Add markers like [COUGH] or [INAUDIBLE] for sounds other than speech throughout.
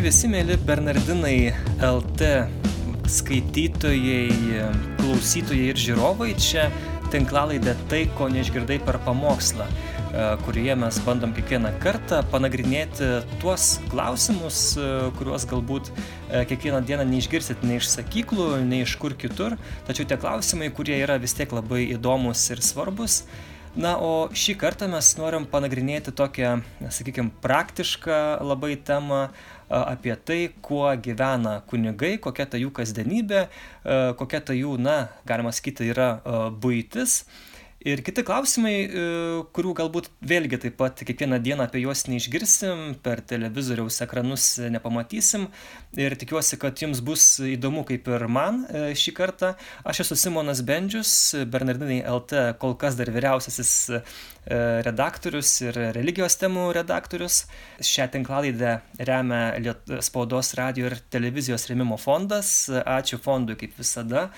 Sveiki visi mėly Bernardinai LT skaitytojai, klausytojai ir žiūrovai. Čia tinklalaidė Tai, ko neišgirdai per pamokslą, e, kurioje mes bandom kiekvieną kartą panagrinėti tuos klausimus, e, kuriuos galbūt e, kiekvieną dieną neišgirsit nei iš sakyklų, nei iš kur kitur, tačiau tie klausimai, kurie yra vis tiek labai įdomus ir svarbus na o šį kartą mes norim panagrinėti tokią sakykim praktišką labai temą apie tai kuo gyvena kunigai kokia ta jų kasdienybė kokia ta jų na galima sakyti yra buitis ir kiti klausimai e, kurių galbūt vėlgi taip pat kiekvieną dieną apie juos neišgirsim per televizoriaus ekranus nepamatysim. Ir tikiuosi kad jums bus įdomu kaip ir man e, šį kartą. Aš esu simonas bendžius bernardinai lt kol kas dar vyriausiasis e, redaktorius ir religijos temų redaktorius. Šią tinklalaidę remia liet spaudos radijo ir televizijos rėmimo fondas. Ačiū fondui kaip visada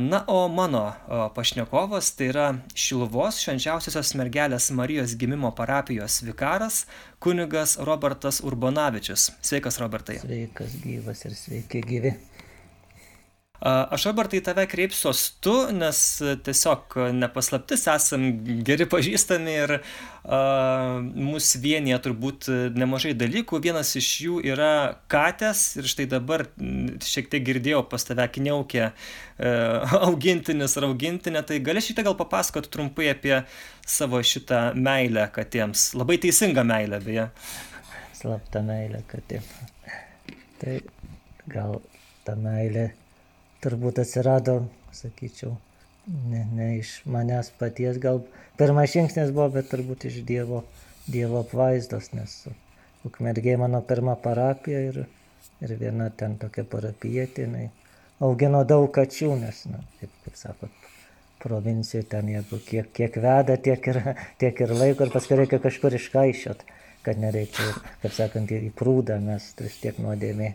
na, o mano pašnekovas tai yra Šiluvos švenčiausiosios mergelės Marijos gimimo parapijos vikaras kunigas Robertas Urbonavičius. Sveikas, Robertai. Sveikas, gyvas ir sveiki gyvi. Aš Robertai tave kreipsiuos tu, nes tiesiog nepaslaptis esam geri pažįstami ir uh, mus vienyje turbūt nemažai dalykų. Vienas iš jų yra katės ir štai dabar šiek tiek girdėjau pas tave kniaukė uh, augintinis ar augintinė, tai gali šitą gal papasakoti trumpai apie savo šitą meilę katėms. Labai teisingą meilę beje. Slapta meilė katėms. Tai gal ta meilė turbūt atsirado, sakyčiau, ne, ne iš manęs paties, gal pirmas žingsnis buvo, bet turbūt iš Dievo, dievo apvaizdos, nes Ukmergė mano pirma parapija ir, ir viena ten tokia parapijietė, jinai augino daug kačių, nes, na, kaip, kaip sakot, provincijoje ten jeigu kiek, kiek veda, tiek ir, tiek ir laiko ir paskui reikia kažkur iškaišiot, kad nereikia, kaip sakant, į prūdą mes vis tiek nuodėmė.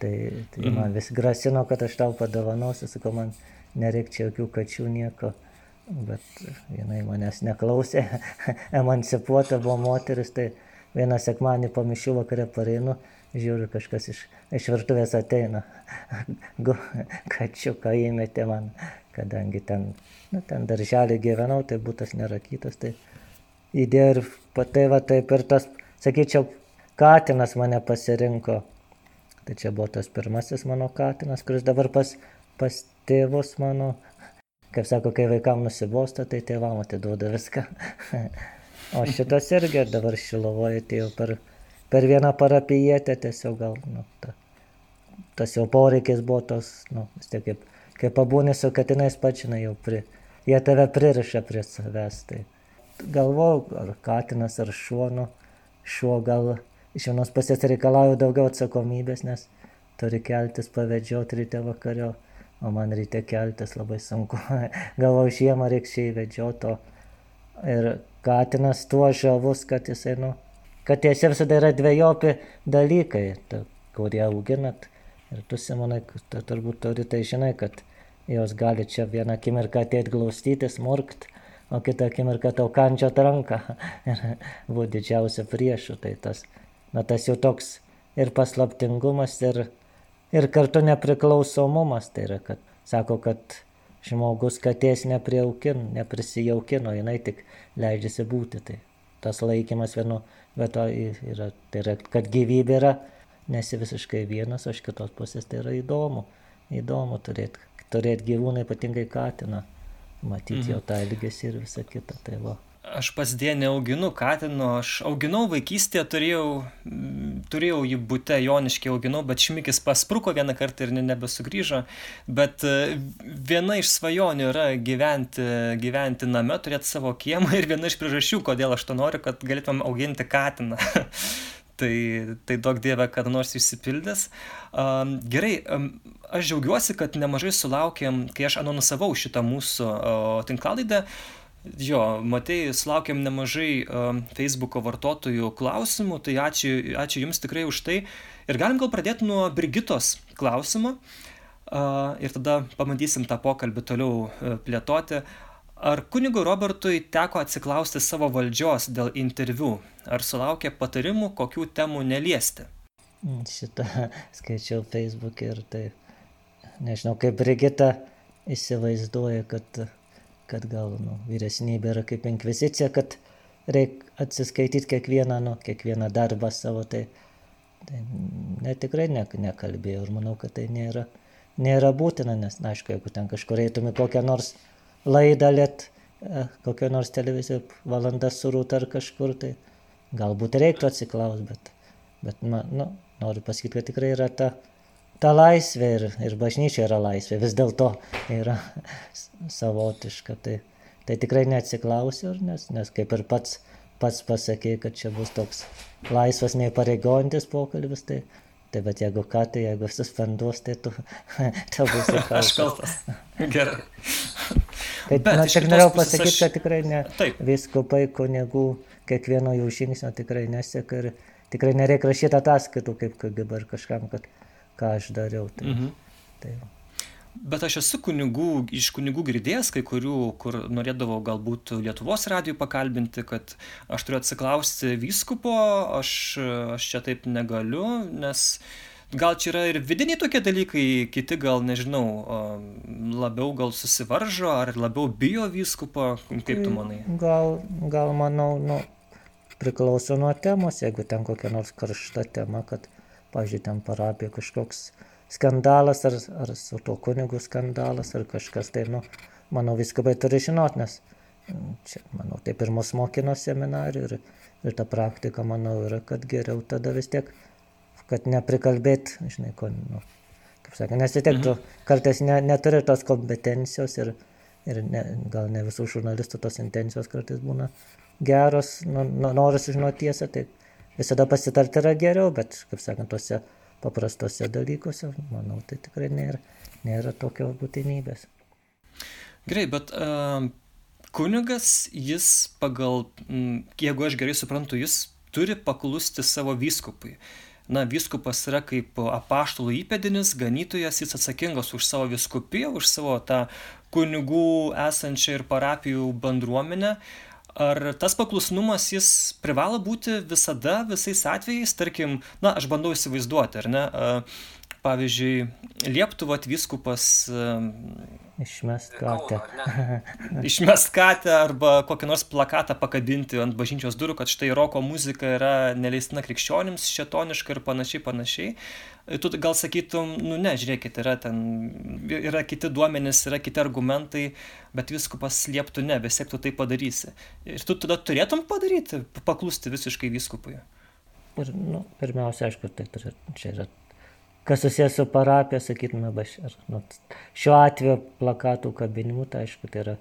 Tai, tai mhm. man vis grasino, kad aš tau padovanosiu, sakau, man nereikia jokių kačių nieko. Bet jinai manęs neklausė, [LAUGHS] emancipuota buvo moteris, tai vieną sekmanį po mišių vakarė pareinu, žiūriu, kažkas iš, iš virtuvės ateina, [LAUGHS] kačiuką įmetė man, kadangi ten, nu, ten darželį gyvenau, tai būtas nerakytas, tai įdėjo ir patai va taip ir tas, sakyčiau, katinas mane pasirinko Tai čia buvo tas pirmasis mano katinas, kuris dabar pas, pas tėvus mano, kaip sako, kai vaikam nusibosta, tai tėvam atiduoda viską. [LAUGHS] o šitas irgi dabar šilovoje atėjo per, per vieną parapijietę, tiesiog gal, nu, ta, tas jau poreikis buvo tos, nu, vis tiek kaip, kai pabūni su katinais pačinai jau pri, jie tave pririša prie savęs. Tai galvojau, ar katinas, ar šuo, nu, šuo gal iš vienos pusės reikalauja daugiau atsakomybės, nes turi keltis pavedžioti ryte vakario, o man ryte keltis labai sunku. [LAUGHS] Galvoju, žiemą reiks šiai vedžioto. Ir katinas tuo žavus, kad jisai, nu, kad tiesa visada yra dviejopi dalykai, ta, kurie auginat. Ir tu, Simonai, tu turbūt turi tai žinai, kad jos gali čia vieną akimirką ateit glaustytis, murkt, o kitą akimirką tau kandžiot ranką [LAUGHS] ir buvo didžiausia priešų. Tai tas na tas jau toks ir paslaptingumas, ir, ir kartu nepriklausomumas. Tai yra, kad sako, kad žmogus katės nepriaukino, neprisijaukino, jinai tik leidžiasi būti. Tai tas laikymas vienu, bet to yra, tai yra, kad gyvybė yra, nesi visiškai vienas, o iš kitos pusės tai yra įdomu. Įdomu turėti turėt gyvūną, ypatingai katiną, matyti mhm. jo tą elgesį ir visą kitą. Tai va. Aš pas dėję neauginu katino, aš auginau vaikystėje, turėjau, turėjau jį būte, joniškai auginau, bet šmikis paspruko vieną kartą ir nebesugrįžo. Bet e, viena iš svajonių yra gyventi, gyventi name, turėti savo kiemą ir viena iš priežasčių, kodėl aš to noriu, kad galėtumėm auginti katiną. [LAUGHS] tai, tai daug dievė, kad nors išsipildys. Um, gerai, um, aš džiaugiuosi, kad nemažai sulaukėm, kai aš anonsavau šitą mūsų uh, tinklalaidą. Uh, Jo, matei, sulaukėm nemažai uh, Facebooko vartotojų klausimų, tai ačiū, ačiū Jums tikrai už tai. Ir galim gal pradėti nuo Brigitos klausimo uh, ir tada pamatysim tą pokalbį toliau uh, plėtoti. Ar kunigui Robertui teko atsiklausti savo valdžios dėl interviu? Ar sulaukė patarimų, kokių temų neliesti? šitą [LAUGHS] skaičiau Facebook ir tai, nežinau, kaip Brigita įsivaizduoja, kad, kad gal nu, vyresnybė yra kaip inkvizicija, kad reikia atsiskaityti kiekvieną, nu, kiekvieną darbą savo, tai, tai ne, tikrai ne, nekalbėjau ir manau, kad tai nėra, nėra būtina, nes, na, aišku, jeigu ten kažkur eitumė kokią nors laidą liet, e, kokią nors televiziją valandą surūta ar kažkur, tai galbūt reiktų atsiklaus, bet, bet man, nu, noriu pasakyti, kad tikrai yra ta, ta laisvė ir, ir bažnyčia yra laisvė, vis dėlto yra savotiška. Tai, tai tikrai neatsiklausiu, nes, nes kaip ir pats, pats pasakė, kad čia bus toks laisvas neįpareigojantis pokalbis, tai, tai bet jeigu ką, tai jeigu suspenduos, tai tu, [LAUGHS] tu būsi kaltas. [LAUGHS] Aš kaltas. Gerai. Tai bet, na, tik norėjau pasakyti, aš... kad tikrai ne Taip. viskupai kunigų kiekvieno jų žingsnio tikrai neseka ir tikrai nereikia rašyti ataskaitų kaip KGB ar kažkam, kad ką aš dariau. Tai, mhm. tai. Bet aš esu kunigų, iš kunigų girdėjęs, kai kurių, kur norėdavo galbūt Lietuvos radijų pakalbinti, kad aš turiu atsiklausti vyskupo, aš, aš čia taip negaliu, nes gal čia yra ir vidiniai tokie dalykai, kiti gal, nežinau, labiau gal susivaržo ar labiau bijo vyskupo, kaip tu manai? Gal, gal manau, nu, priklauso nuo temos, jeigu ten kokia nors karšta tema, kad, pažiūrėjau, ten parapija kažkoks skandalas ar, ar su to kunigu skandalas ar kažkas, tai, nu, manau, viską bai turi žinot, nes mm, čia, manau, taip ir mus mokino seminarių ir, ir ta praktika, manau, yra, kad geriau tada vis tiek, kad neprikalbėt, žinai, ko, nu, kaip sakė, nes vis tiek tu mhm. kartais ne, neturi tos kompetencijos ir, ir ne, gal ne visų žurnalistų tos intencijos kartais būna geros, nu, nori sužinoti tiesą, tai visada pasitarti yra geriau, bet, kaip sakant, tuose paprastose dalykuose, manau, tai tikrai nėra, nėra tokios būtinybės. Gerai, bet uh, kunigas, jis pagal, m, jeigu aš gerai suprantu, jis turi paklusti savo vyskupui. Na, vyskupas yra kaip apaštalų įpėdinis, ganytojas, jis atsakingas už savo viskupiją, už savo tą kunigų esančią ir parapijų bendruomenę. Uh, Ar tas paklusnumas jis privalo būti visada, visais atvejais, tarkim, na, aš bandau įsivaizduoti, ar ne, pavyzdžiui, lieptų atvyskupas Išmest katę. [LAUGHS] Išmest katę arba kokį nors plakatą pakabinti ant bažnyčios durų, kad štai roko muzika yra neleistina krikščionims, šetoniška ir panašiai, panašiai. Tu gal sakytum, nu ne, žiūrėkit, yra ten, yra kiti duomenys, yra kiti argumentai, bet viskupas lieptų ne, vis tiek tu tai padarysi. Ir tu tada turėtum padaryti, paklusti visiškai viskupui. Ir, nu, pirmiausia, aišku, tai čia yra kas susijęs su parapija, sakytume, baš, ar, nu, šiuo atveju plakatų kabinimu, tai aišku, tai yra,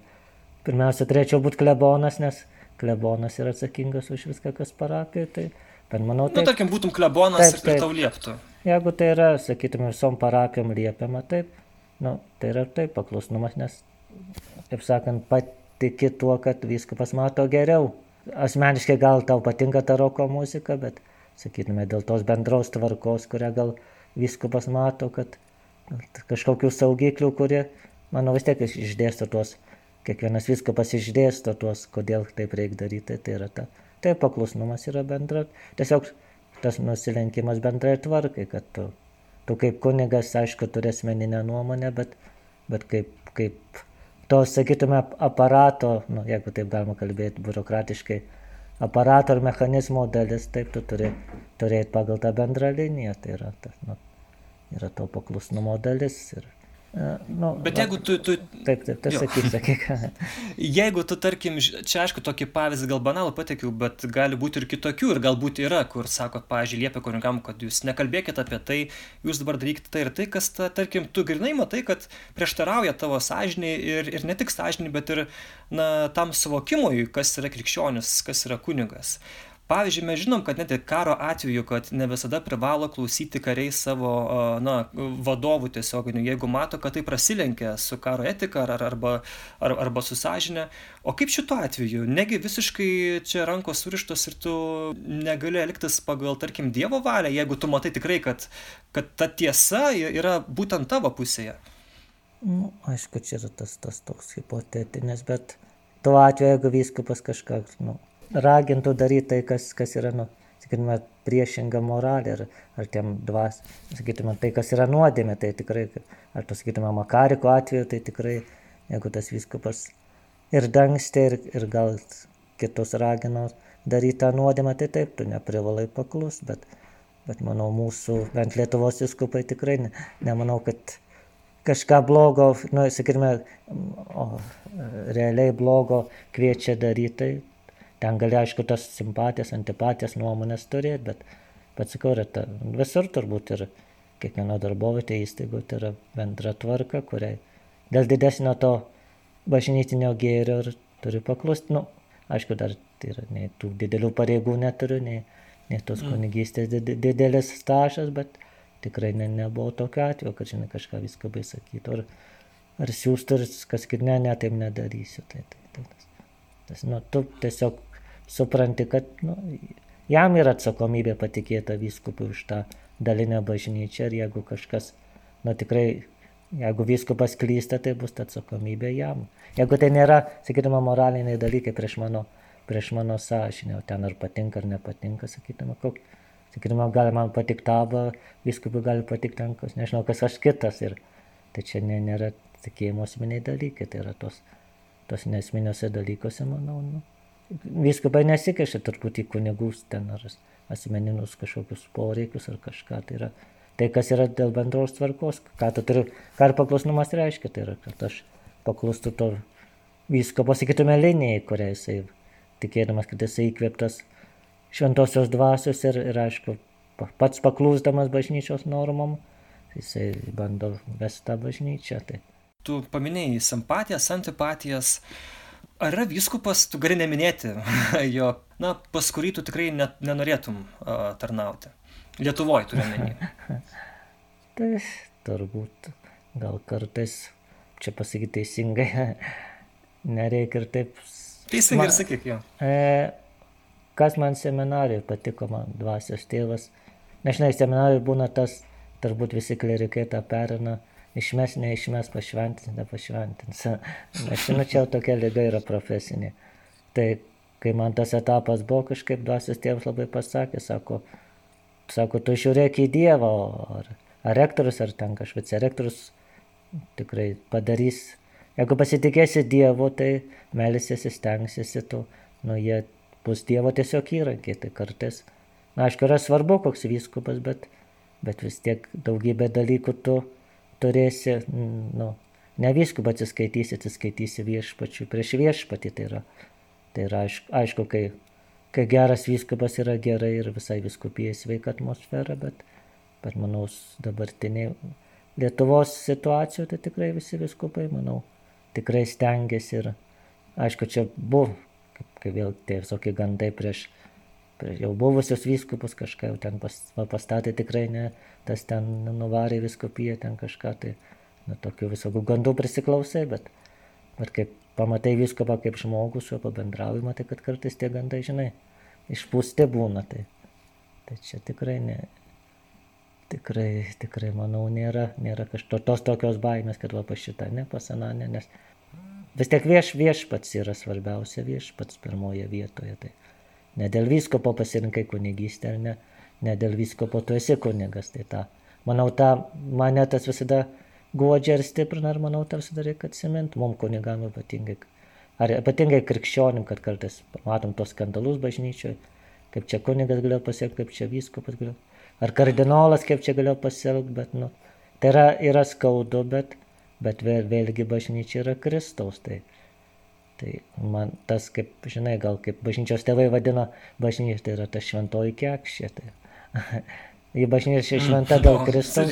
pirmiausia, turėčiau būti klebonas, nes klebonas yra atsakingas už viską, kas parapija, tai, bet manau, tai... Nu, tarkim, būtum klebonas taip, ir tai tau lieptų. Jeigu tai yra, sakytume, visom parapijom liepiama, taip, nu, tai yra taip paklusnumas, nes, kaip sakant, patiki tuo, kad viskas mato geriau. Asmeniškai gal tau patinka ta roko muzika, bet, sakytume, dėl tos bendros tvarkos, kurią gal viskupas mato, kad kažkokių saugiklių, kurie, manau, vis tiek išdėsto tuos, kiekvienas viskupas išdėsto tuos, kodėl taip reikia daryti, tai yra ta. Tai paklusnumas yra bendra, tiesiog tas nusilenkimas bendrai tvarkai, kad tu, tu kaip kunigas, aišku, turi asmeninę nuomonę, bet, bet kaip, kaip to, sakytume, aparato, nu, jeigu taip galima kalbėti biurokratiškai, aparato ar mechanizmo dalis, taip tu turi turėti pagal tą bendrą liniją, tai yra, tas, nu, yra to paklusnumo dalis. Ir, Nu, Bet jeigu tu... tu taip, taip, tai sakyk, sakyk. [LAUGHS] jeigu tu, tarkim, čia aišku, tokį pavyzdį gal banalų pateikiau, bet gali būti ir kitokių, ir galbūt yra, kur sakot, pažiūrėjau, liepia kunigam, kad jūs nekalbėkite apie tai, jūs dabar darykite tai ir tai, kas, ta, tarkim, tu grinai matai, kad prieštarauja tavo sąžiniai ir, ir ne tik sąžiniai, bet ir na, tam suvokimui, kas yra krikščionis, kas yra kunigas. Pavyzdžiui, mes žinom, kad net ir karo atveju, kad ne visada privalo klausyti kariai savo na, vadovų tiesioginių, jeigu mato, kad tai prasilenkia su karo etika ar, arba, ar, arba su sąžinė. O kaip šituo atveju? Negi visiškai čia rankos surištos ir tu negali elgtis pagal, tarkim, Dievo valią, jeigu tu matai tikrai, kad, kad ta tiesa yra būtent tavo pusėje. Nu, aišku, čia yra tas, tas toks hipotetinis, bet tuo atveju, jeigu viskupas kažką, nu, ragintų daryti tai, kas, kas yra nu, sakytume, priešinga moralė, ar, ar tiem dvas, sakytume, tai kas yra nuodėmė, tai tikrai, ar tu sakytume, Makariko atveju, tai tikrai, jeigu tas viskupas ir dangstė, ir, ir gal kitus ragino daryti tą nuodėmę, tai taip, tu neprivalai paklus, bet, bet manau, mūsų, bent Lietuvos viskupai tikrai ne, nemanau, kad kažką blogo, nu, sakykime, realiai blogo kviečia daryti, tai ten gali, aišku, tas simpatijas, antipatijas, nuomonės turėti, bet, bet sakau, ta, visur turbūt ir kiekvieno darbovietė įstaigų tai yra bendra tvarka, kuriai dėl didesnio to bažnytinio gėrio ir turi paklusti, nu, aišku, dar tai yra, nei tų didelių pareigų neturiu, nei, nei tos mm. kunigystės didelis stažas, bet tikrai ne, nebuvo tokio atveju, kad, žinai, kažką viską bai sakytų, ar, ar siūstų ir kas kad ne, ne, taip nedarysiu. Tai, tai, tai, tas, tas, nu, tu tiesiog supranti, kad nu, jam yra atsakomybė patikėta vyskupui už tą dalinę bažnyčią ir jeigu kažkas, nu tikrai, jeigu vyskupas klysta, tai bus ta atsakomybė jam. Jeigu tai nėra, sakytume, moraliniai dalykai prieš mano, prieš mano sąžinę, o ten ar patinka ar nepatinka, sakytume, kokį. Sakytume, gali man patikti taba, vyskupui gali patikti rankas, nežinau, kas aš kitas. Ir tai čia nė, nėra tikėjimo asmeniai dalykai, tai yra tos, tos nesminiuose dalykuose, manau, nu, Vyskupai nesikeša turbūt į kunigus ten ar asmeninius kažkokius poreikius ar kažką. Tai yra tai, kas yra dėl bendros tvarkos. Ką, turi, ką ir paklusnumas reiškia, tai yra, kad aš paklustu to vyskupo, sakytume, linijai, kuriai jisai tikėdamas, kad jisai įkvėptas šventosios dvasios ir, ir aišku, pats paklūsdamas bažnyčios normom, jisai bando vesti tą bažnyčią. Tai. Tu paminėjai simpatijas, antipatijas. Ar yra vyskupas, tu gali neminėti [LAUGHS] jo, na, pas kurį tu tikrai net, nenorėtum uh, tarnauti? Lietuvoje turiu menį. [LAUGHS] tai turbūt gal kartais, čia pasakyti teisingai, [LAUGHS] nereikia ir taip. Teisingai ir sakyk jo. E, kas man seminarijoje patiko, man dvasios tėvas. Nežinai, seminarijoje būna tas, turbūt visi klerikai tą perina išmes, neišmes, pašventins, nepašventins. [LAUGHS] Aš žinau, čia tokia lyga yra profesinė. Tai kai man tas etapas buvo, kažkaip dvasios tėvas labai pasakė, sako, sako, tu žiūrėk į Dievą, ar, ar rektorius, ar ten kažkoks rektorius tikrai padarys. Jeigu pasitikėsi Dievu, tai melisiesi, stengsiesi, tu, nu, jie bus Dievo tiesiog įrankiai, tai kartais, na, aišku, yra svarbu koks vyskupas, bet, bet vis tiek daugybė dalykų tu turėsi, nu, ne viskupą atsiskaitysi, atsiskaitysi viešpačiu prieš viešpatį. Tai yra, tai yra aišku, aišku kai, kai geras viskupas yra gerai ir visai viskupijai sveika atmosfera, bet, bet manau, dabartiniai Lietuvos situacijoje tai tikrai visi viskupai, manau, tikrai stengiasi ir aišku, čia buvo, kaip, kaip vėl tie visokie gandai prieš jau buvusius vyskupus kažką jau ten pas, pastatė tikrai ne, tas ten nuvarė viskupiją ten kažką, tai nu, tokių visokių gandų prisiklausai, bet, bet kaip pamatai viskupą kaip žmogų su juo pabendraujama, tai kad kartais tie gandai, žinai, išpūsti būna, tai, tai čia tikrai ne. Tikrai, tikrai, manau, nėra, nėra kažkokios tokios baimės, kad va pas šitą, ne pas ananę, nes vis tiek vieš, viešpats yra svarbiausia, viešpats pirmoje vietoje. Tai, Ne dėl viskopo pasirinkai kunigystę, ne, ne dėl viskopo tu esi kunigas. Tai ta, manau, ta, mane tas visada guodžia ir stiprina ir manau, tą visada reikia atsiminti, mums kunigam ypatingai. Ar ypatingai krikščionim, kad kartais matom tos skandalus bažnyčioje, kaip čia kunigas galėjo pasiekti, kaip čia viskopas galėjo, ar kardinolas kaip čia galėjo pasielgti, bet, nu, tai yra, yra skaudu, bet, bet vėl, vėlgi bažnyčia yra Kristaus. Tai, Tai man tas, kaip, žinai, gal kaip bažnyčios tėvai vadina bažnyčia, tai yra ta šventoji kekšė. Tai. [LAUGHS] Ji bažnyčia mm, šventa dėl [LAUGHS] Kristaus.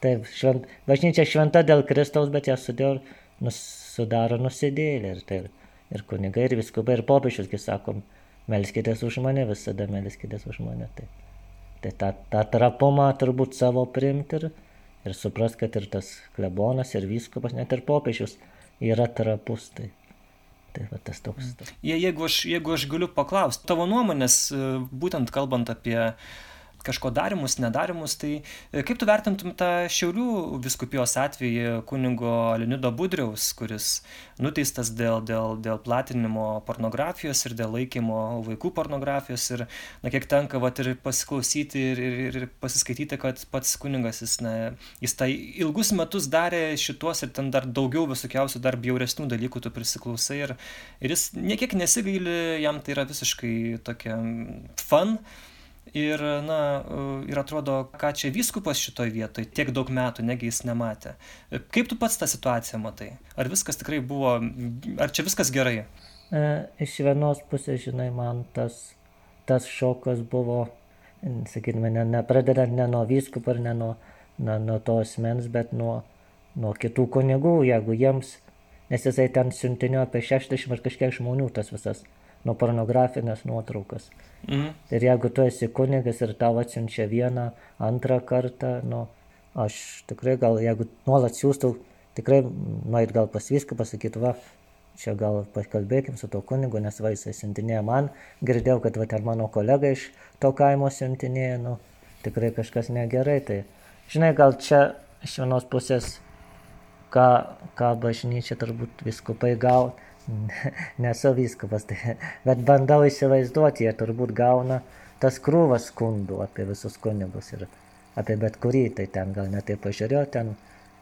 Taip, švent, bažnyčia šventa dėl Kristaus, bet ją sudėjo, nus, sudaro nusidėlė. Ir, tai, ir kunigai, ir viskubai, ir popiežiusgi sakom, melskitės už mane, visada melskitės už mane. Tai, tai tą, tą trapumą turbūt savo primti ir, ir supras, kad ir tas klebonas, ir viskupas, net ir popiežius yra trapus. Tai. Tai va tas toks. Je, jeigu, aš, jeigu aš galiu paklausti, tavo nuomonės, e, būtent kalbant apie kažko darimus, nedarimus. Tai e, kaip tu vertintum tą Šiaulių viskupijos atvejį kunigo Lenido Budriaus, kuris nuteistas dėl, dėl, dėl platinimo pornografijos ir dėl laikymo vaikų pornografijos. Ir, na, kiek tenka, vat, ir pasiklausyti ir, ir, ir pasiskaityti, kad pats kuningas, jis, na, jis tai ilgus metus darė šitos ir ten dar daugiau visokiausių, dar bjauresnių dalykų tu prisiklausai. Ir, ir jis niekiek nesigaili, jam tai yra visiškai tokia fun. Ir, na, ir atrodo, ką čia vyskupas šitoj vietoj tiek daug metų, negi jis nematė. Kaip tu pats tą situaciją matai? Ar viskas tikrai buvo, ar čia viskas gerai? E, iš vienos pusės, žinai, man tas, tas šokas buvo, sakytume, ne, nepradedant ne nuo vyskupo ir ne nuo, ne, nuo to asmens, bet nuo, nuo kitų kunigų, jeigu jiems, nes jisai ten siuntinio apie 60 ar kažkiek žmonių tas visas nuo pornografinės nuotraukas. Mhm. Ir jeigu tu esi kunigas ir tau atsiunčia vieną, antrą kartą, nu, aš tikrai gal, jeigu nuolat siūstų, tikrai nuait gal pas viską pasakyti, va, čia gal pakalbėkim su to kunigu, nes va jisai siuntinėja man, girdėjau, kad va ten mano kolega iš to kaimo siuntinėja, nu, tikrai kažkas negerai, tai žinai, gal čia iš vienos pusės, ką, ką bažnyčia turbūt viskupai gauti, [LAUGHS] nesu vyskupas, tai, bet bandau įsivaizduoti, jie turbūt gauna tas krūvas skundų apie visus kunigus ir apie bet kurį, tai ten gal netai pažiūrėjau, ten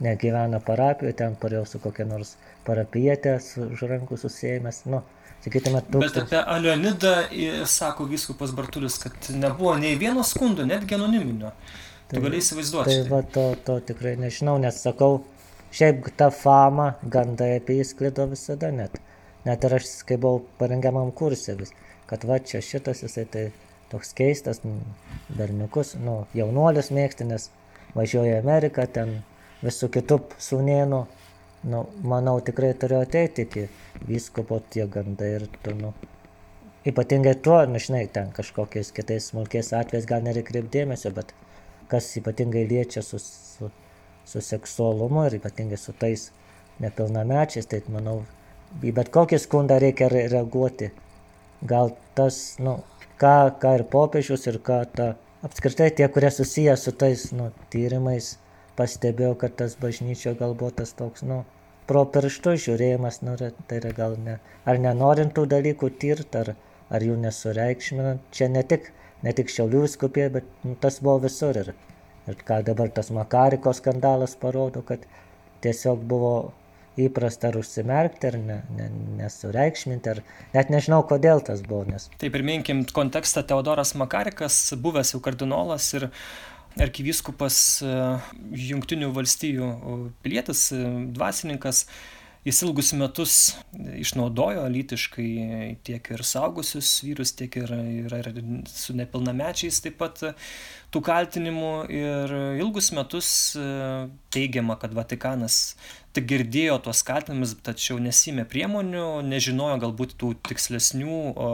negyvena parapijoje, ten parėjau su kokia nors parapijietė, su už rankų susėmęs, nu, sakytume, tūkstantis. Bet apie Aleonidą sako vyskupas Bartulis, kad nebuvo nei vieno skundo, netgi anoniminio. Tai, tu gali įsivaizduoti. Tai, tai va, to, to tikrai nežinau, nes sakau, šiaip ta fama, gandai apie jį sklido visada net. Net ir aš, kai buvau parengiamam kursė vis, kad va čia šitas jisai tai toks keistas, berniukus, nu, jaunuolis mėgsti, nes važiuoja į Ameriką, ten visų kitų sūnėnų, nu, manau, tikrai turėjo ateiti iki vyskupo tie gandai ir tu, nu, ypatingai tuo, nu, žinai, ten kažkokiais kitais smulkiais atvejais gal nereikia kreipdėmėsio, bet kas ypatingai liečia su, su, su seksualumu ir ypatingai su tais nepilnamečiais, tai manau, į bet kokį skundą reikia reaguoti. Gal tas, nu, ką, ką ir popiežius, ir ką ta, apskritai tie, kurie susiję su tais, nu, tyrimais, pastebėjau, kad tas bažnyčio galbūt tas toks, nu, pro pirštų žiūrėjimas, nu, tai yra gal ne, ar nenorintų dalykų tirti, ar, ar jų nesureikšminant. Čia ne tik, ne tik Šiaulių skupė, bet nu, tas buvo visur. Ir, ir ką dabar tas Makariko skandalas parodo, kad tiesiog buvo įprasta ar užsimerkti, ar ne, ne, nesureikšminti, ar net nežinau, kodėl tas buvo. Nes... Tai priminkim kontekstą Teodoras Makarikas, buvęs jau kardinolas ir arkivyskupas e, Junktinių valstijų pilietis, e, dvasininkas, Jis ilgus metus išnaudojo lytiškai tiek ir saugusius vyrus, tiek ir, ir, ir su nepilnamečiais taip pat tų kaltinimų. Ir ilgus metus e, teigiama, kad Vatikanas tik girdėjo tuos kaltinimus, tačiau nesimė priemonių, nežinojo galbūt tų tikslesnių. O,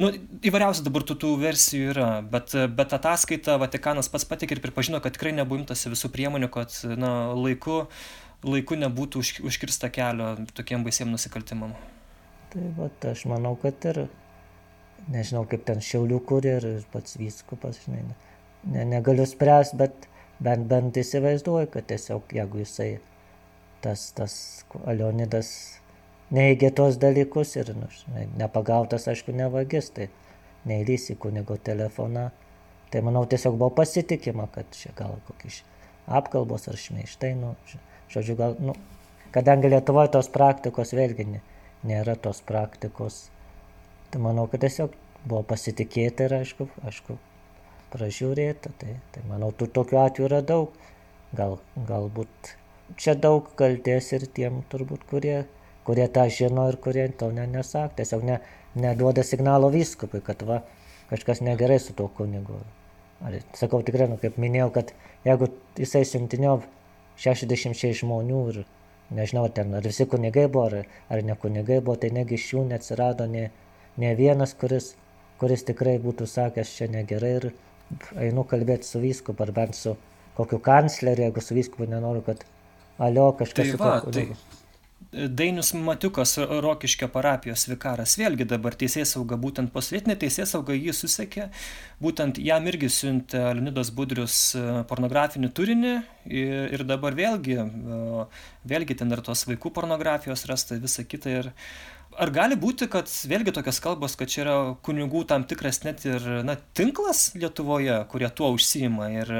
Nu, įvairiausių dabar tų, tų versijų yra, bet, bet ataskaita Vatikanas pats patikė ir pripažino, kad tikrai nebuvo imtasi visų priemonių, kad na, laiku laiku nebūtų už, užkirsta kelio tokiem baisiem nusikaltimam. Tai va, aš manau, kad ir, nežinau, kaip ten šiaulių kuri ir pats vyskupas, žinai, ne, negaliu spręsti, bet bent, bent įsivaizduoju, kad tiesiog jeigu jisai tas, tas Alionidas neįgė tos dalykus ir nu, nepagautas, aišku, nevagis, tai neįlys į kunigo telefoną, tai manau tiesiog buvo pasitikima, kad čia gal kokį apkalbos ar šmeištai, nu, Žodžiu, gal, nu, kadangi Lietuvoje tos praktikos vėlgi nėra tos praktikos, tai manau, kad tiesiog buvo pasitikėta ir aišku, aišku pražiūrėta. Tai, tai manau, tų tokių atvejų yra daug. Gal, galbūt čia daug kalties ir tiem turbūt, kurie, kurie tą žino ir kurie to ne, nesak. Tiesiog ne, neduoda signalo vyskupui, kad va, kažkas negerai su tuo kunigu. Ar, sakau tikrai, nu, kaip minėjau, kad jeigu jisai siuntinio 60 žmonių ir nežinau, ten ar visi kunigai buvo, ar, ar ne kunigai buvo, tai negi iš jų neatsirado ne, ne vienas, kuris, kuris tikrai būtų sakęs čia negerai ir einu kalbėti su vyskupu, ar bent su kokiu kancleriu, jeigu su vyskupu nenoriu, kad alio kažkas tai va, tai, Dainius Matiukas, Rokiškio parapijos vikaras, vėlgi dabar teisės sauga, būtent posvietinė teisės sauga jį susekė, būtent jam irgi siuntė Leonidas Budrius e, pornografinį turinį. Ir, ir dabar vėlgi, e, vėlgi ten ir tos vaikų pornografijos rasta visą kitą. Ir, ar gali būti, kad vėlgi tokias kalbos, kad čia yra kunigų tam tikras net ir na, tinklas Lietuvoje, kurie tuo užsijima ir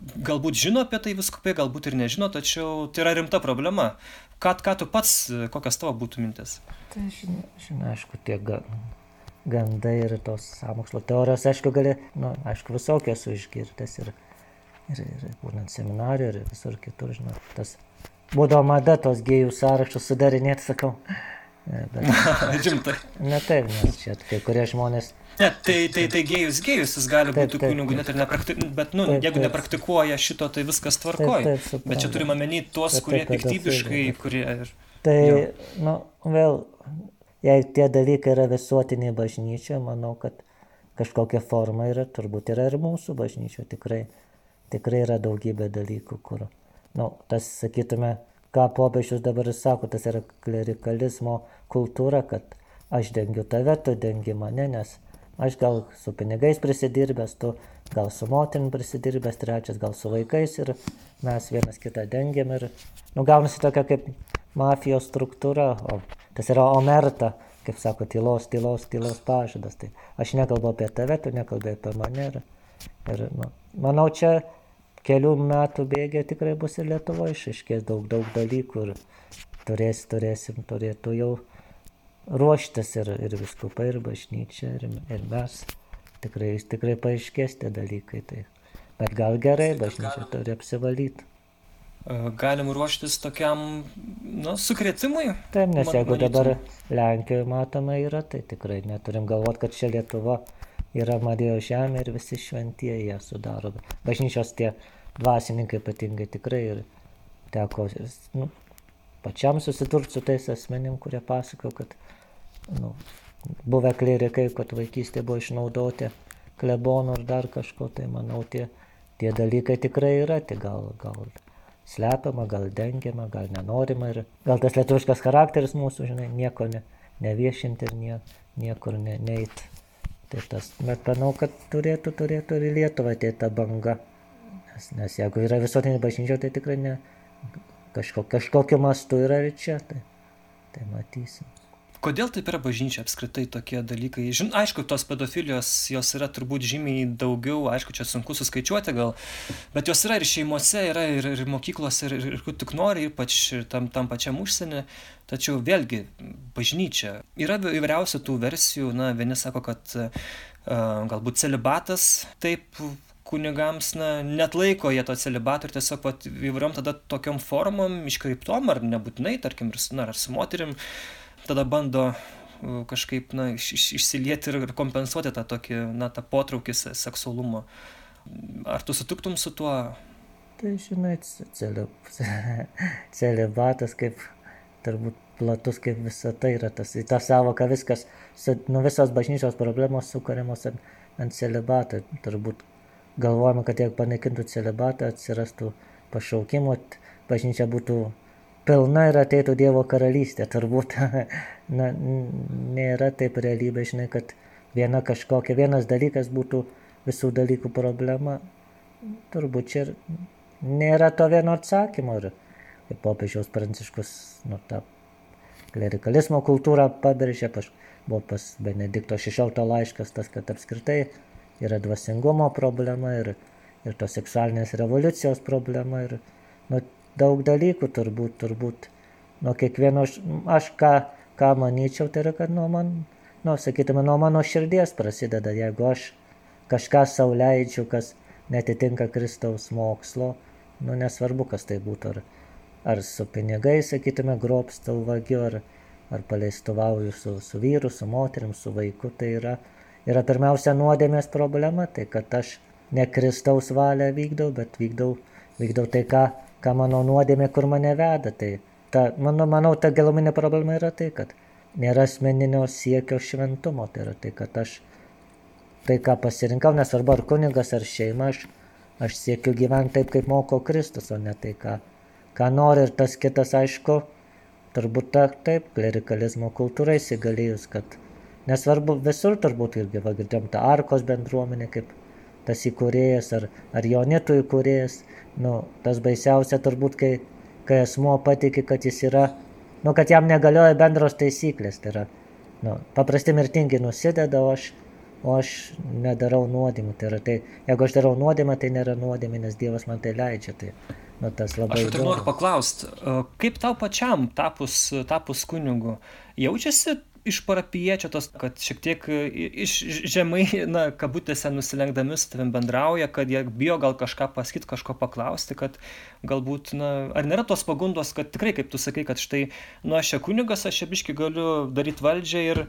galbūt žino apie tai viskupai, galbūt ir nežino, tačiau tai yra rimta problema. Ką, ką tu pats, kokias tavo būtų mintis? Tai žinai, žinai aišku, tie gandai ir tos samokslo teorijos, aišku, gali, nu, aišku, visokios išgirdęs ir, ir, ir būnant seminarijoje, ir visur kitur, žinai, tas būdavo mada tos gėjų sąrašus sudarinėti, sakau. Bet, [LAUGHS] Rimtai. Ne taip, nes čia kai kurie žmonės Ne, tai, tai, tai gėjus, gėjus jis gali taip, būti kunigu, net ir nepraktikuoja, bet, nu, taip, jeigu nepraktikuoja šito, tai viskas tvarkoja. Bet čia turime menį tuos, kurie piktybiškai, kurie... Ir, tai, jo. nu, vėl, jei tie dalykai yra visuotiniai bažnyčia, manau, kad kažkokia forma yra, turbūt yra ir mūsų bažnyčia, tikrai, tikrai yra daugybė dalykų, kur, nu, tas, sakytume, ką popiežius dabar sako, tas yra klerikalizmo kultūra, kad aš dengiu tave, tu dengi mane, nes Aš gal su pinigais prisidirbęs, tu gal su moterim prisidirbęs, trečias gal su vaikais ir mes vienas kitą dengiam ir, nu, gaunasi tokia kaip mafijos struktūra, o tas yra omerta, kaip sako, tylos, tylos, tylos pažadas. Tai aš nekalbu apie tave, tu nekalbė apie mane. Ir, ir nu, manau, čia kelių metų bėgė tikrai bus ir Lietuvoje išaiškės daug, daug dalykų ir turės, turėsim, turėtų jau ruoštis ir, ir viskupai, ir bažnyčia, ir, ir mes. Tikrai, tikrai paaiškės tie dalykai. Tai. Bet gal gerai, bažnyčia turi apsivalyti. Galim ruoštis tokiam, nu, sukretimui? Taip, nes jeigu dabar Lenkijoje matoma yra, tai tikrai neturim galvoti, kad čia Lietuva yra Marijos žemė ir visi šventieji ją sudaro. Bažnyčios tie dvasininkai ypatingai tikrai ir teko nu, pačiam susidurti su tais asmenim, kurie pasako, kad nu, buvę klerikai, kad vaikystė buvo išnaudoti klebonų ir dar kažko, tai manau, tie, tie dalykai tikrai yra, tai gal, gal slepiama, gal dengiama, gal nenorima ir gal tas lietuviškas charakteris mūsų, žinai, nieko ne, neviešinti ir nie, niekur ne, neit. Tai tas, bet manau, kad turėtų, turėtų ir Lietuva atėti ta banga. Nes, nes jeigu yra visuotinė bažnyčia, tai tikrai ne, kažko, kažkokiu mastu yra ir čia. Tai, tai matysim. Kodėl taip yra bažnyčia apskritai tokie dalykai? Žin, aišku, tos pedofilijos jos yra turbūt žymiai daugiau, aišku, čia sunku suskaičiuoti gal, bet jos yra ir šeimose, yra ir, ir mokyklose, ir, ir, kur tik nori, ypač tam, tam pačiam užsienį. Tačiau vėlgi, bažnyčia. Yra įvairiausių tų versijų, na, vieni sako, kad uh, galbūt celibatas taip kunigams na, net laiko jie to celibato ir tiesiog pat įvairiom tada tokiom formom, iškreiptom ar nebūtinai, tarkim, ir, na, ar su moterim, tada bando kažkaip na, iš, iš, išsilieti ir kompensuoti tą tokį, na, tą potraukį seksualumo. Ar tu sutiktum su tuo? Tai žinai, [LAUGHS] celibatas kaip turbūt platus kaip visa tai yra tas, į tą savoką viskas, nu visos bažnyčios problemos sukūriamos ant, ant celibato. Turbūt galvojame, kad jeigu panaikintų celibatą, atsirastų pašaukimo, bažnyčia būtų pilna ir ateitų Dievo karalystė. Turbūt [LAUGHS] na, nėra taip realybė, žinai, kad viena kažkokia, vienas dalykas būtų visų dalykų problema. Turbūt čia nėra to vieno atsakymo. Ir kaip popiežiaus pranciškus, nu, tą klerikalizmo kultūrą pabrėžė, aš buvau pas Benedikto XVI laiškas, tas, kad apskritai yra dvasingumo problema ir, ir tos seksualinės revoliucijos problema. Ir, nu, daug dalykų turbūt, turbūt. Nuo kiekvieno, aš ką, ką manyčiau, tai yra, kad nuo man, nu, sakytume, nuo mano širdies prasideda, jeigu aš kažką sauliaidžiu, kas netitinka Kristaus mokslo, nu, nesvarbu, kas tai būtų, ar, ar su pinigai, sakytume, grobstau vagiu, ar, ar paleistuvauju su, su vyru, su moterim, su vaiku, tai yra, yra pirmiausia nuodėmės problema, tai kad aš ne Kristaus valią vykdau, bet vykdau, vykdau tai, ką ką mano nuodėmė, kur mane veda. Tai ta, mano, manau, ta giluminė problema yra tai, kad nėra asmeninio siekio šventumo. Tai yra tai, kad aš tai, ką pasirinkau, nesvarbu ar kunigas, ar šeima, aš, aš siekiu gyventi taip, kaip moko Kristus, o ne tai, ką, ką nori. Ir tas kitas, aišku, turbūt ta, taip, klerikalizmo kultūra įsigalėjus, kad nesvarbu, visur turbūt irgi, va, girdėjom, ta arkos bendruomenė kaip tas įkūrėjas ar, ar jaunitų įkūrėjas, nu, tas baisiausia turbūt, kai, kai asmuo patikė, kad jis yra, nu, kad jam negalioja bendros taisyklės, tai yra, nu, paprasti mirtingi nusideda, o aš, o aš nedarau nuodėmų, tai yra, tai jeigu aš darau nuodėmę, tai nėra nuodėmė, nes Dievas man tai leidžia, tai nu, tas labai Aš tai noriu paklausti, kaip tau pačiam tapus, tapus kunigu, jaučiasi iš parapiečio tos, kad šiek tiek iš žemai, na, kabutėse nusilenkdami su tavim bendrauja, kad jie bijo gal kažką pasakyti, kažko paklausti, kad galbūt, na, ar nėra tos pagundos, kad tikrai, kaip tu sakai, kad štai, nu, aš čia kunigas, aš čia biški galiu daryti valdžią ir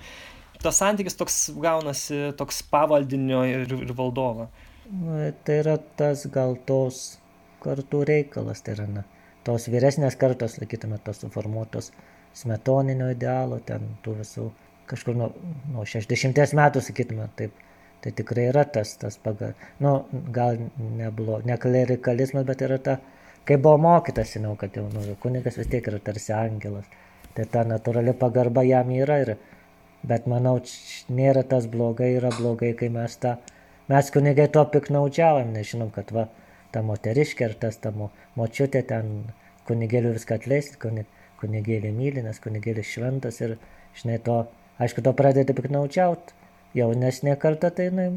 tas santykis toks gaunasi, toks pavaldinio ir, ir valdovo. Tai yra tas gal tos kartų reikalas, tai yra, na, tos vyresnės kartos, sakytume, tos suformuotos smetoninio idealo, ten tų visų, kažkur nuo, nuo 60 metų, sakytume, taip, tai tikrai yra tas, tas pagal, nu, gal neblo, ne klerikalizmas, bet yra ta, kai buvo mokytas, žinau, kad jau, nu, kunigas vis tiek yra tarsi angelas, tai ta natūrali pagarba jam yra, ir, bet manau, nėra tas blogai, yra blogai, kai mes tą, mes kunigai to piknaudžiavam, nežinom, kad va, ta moteriškė ar tas ta mo, močiutė ten kunigėlių viską atleisti, kunig, kunigėlį myli, nes kunigėlis šventas ir, žinai, to, aišku, to pradeda piknaučiauti. Jaunesnė karta tai, na,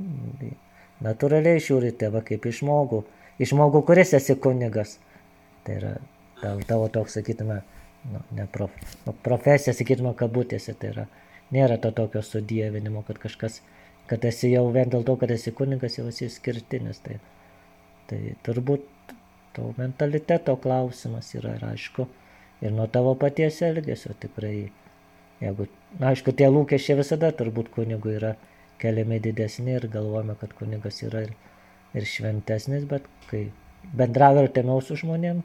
natūraliai žiūri tėvą kaip į žmogų, į žmogų, kuris esi kunigas. Tai yra tavo, tavo toks, sakytume, nu, ne prof, nu, profesija, sakytume, kabutėse, tai yra, nėra to tokio sudievinimo, kad kažkas, kad esi jau vien dėl to, kad esi kunigas, jau esi išskirtinis. Tai, Tai turbūt to mentaliteto klausimas yra ir aišku, ir nuo tavo paties elgesio tikrai, jeigu, na, aišku, tie lūkesčiai visada turbūt kunigų yra keliami didesni ir galvojame, kad kunigas yra ir, ir šventesnis, bet kai bendrauja artimiau su žmonėm,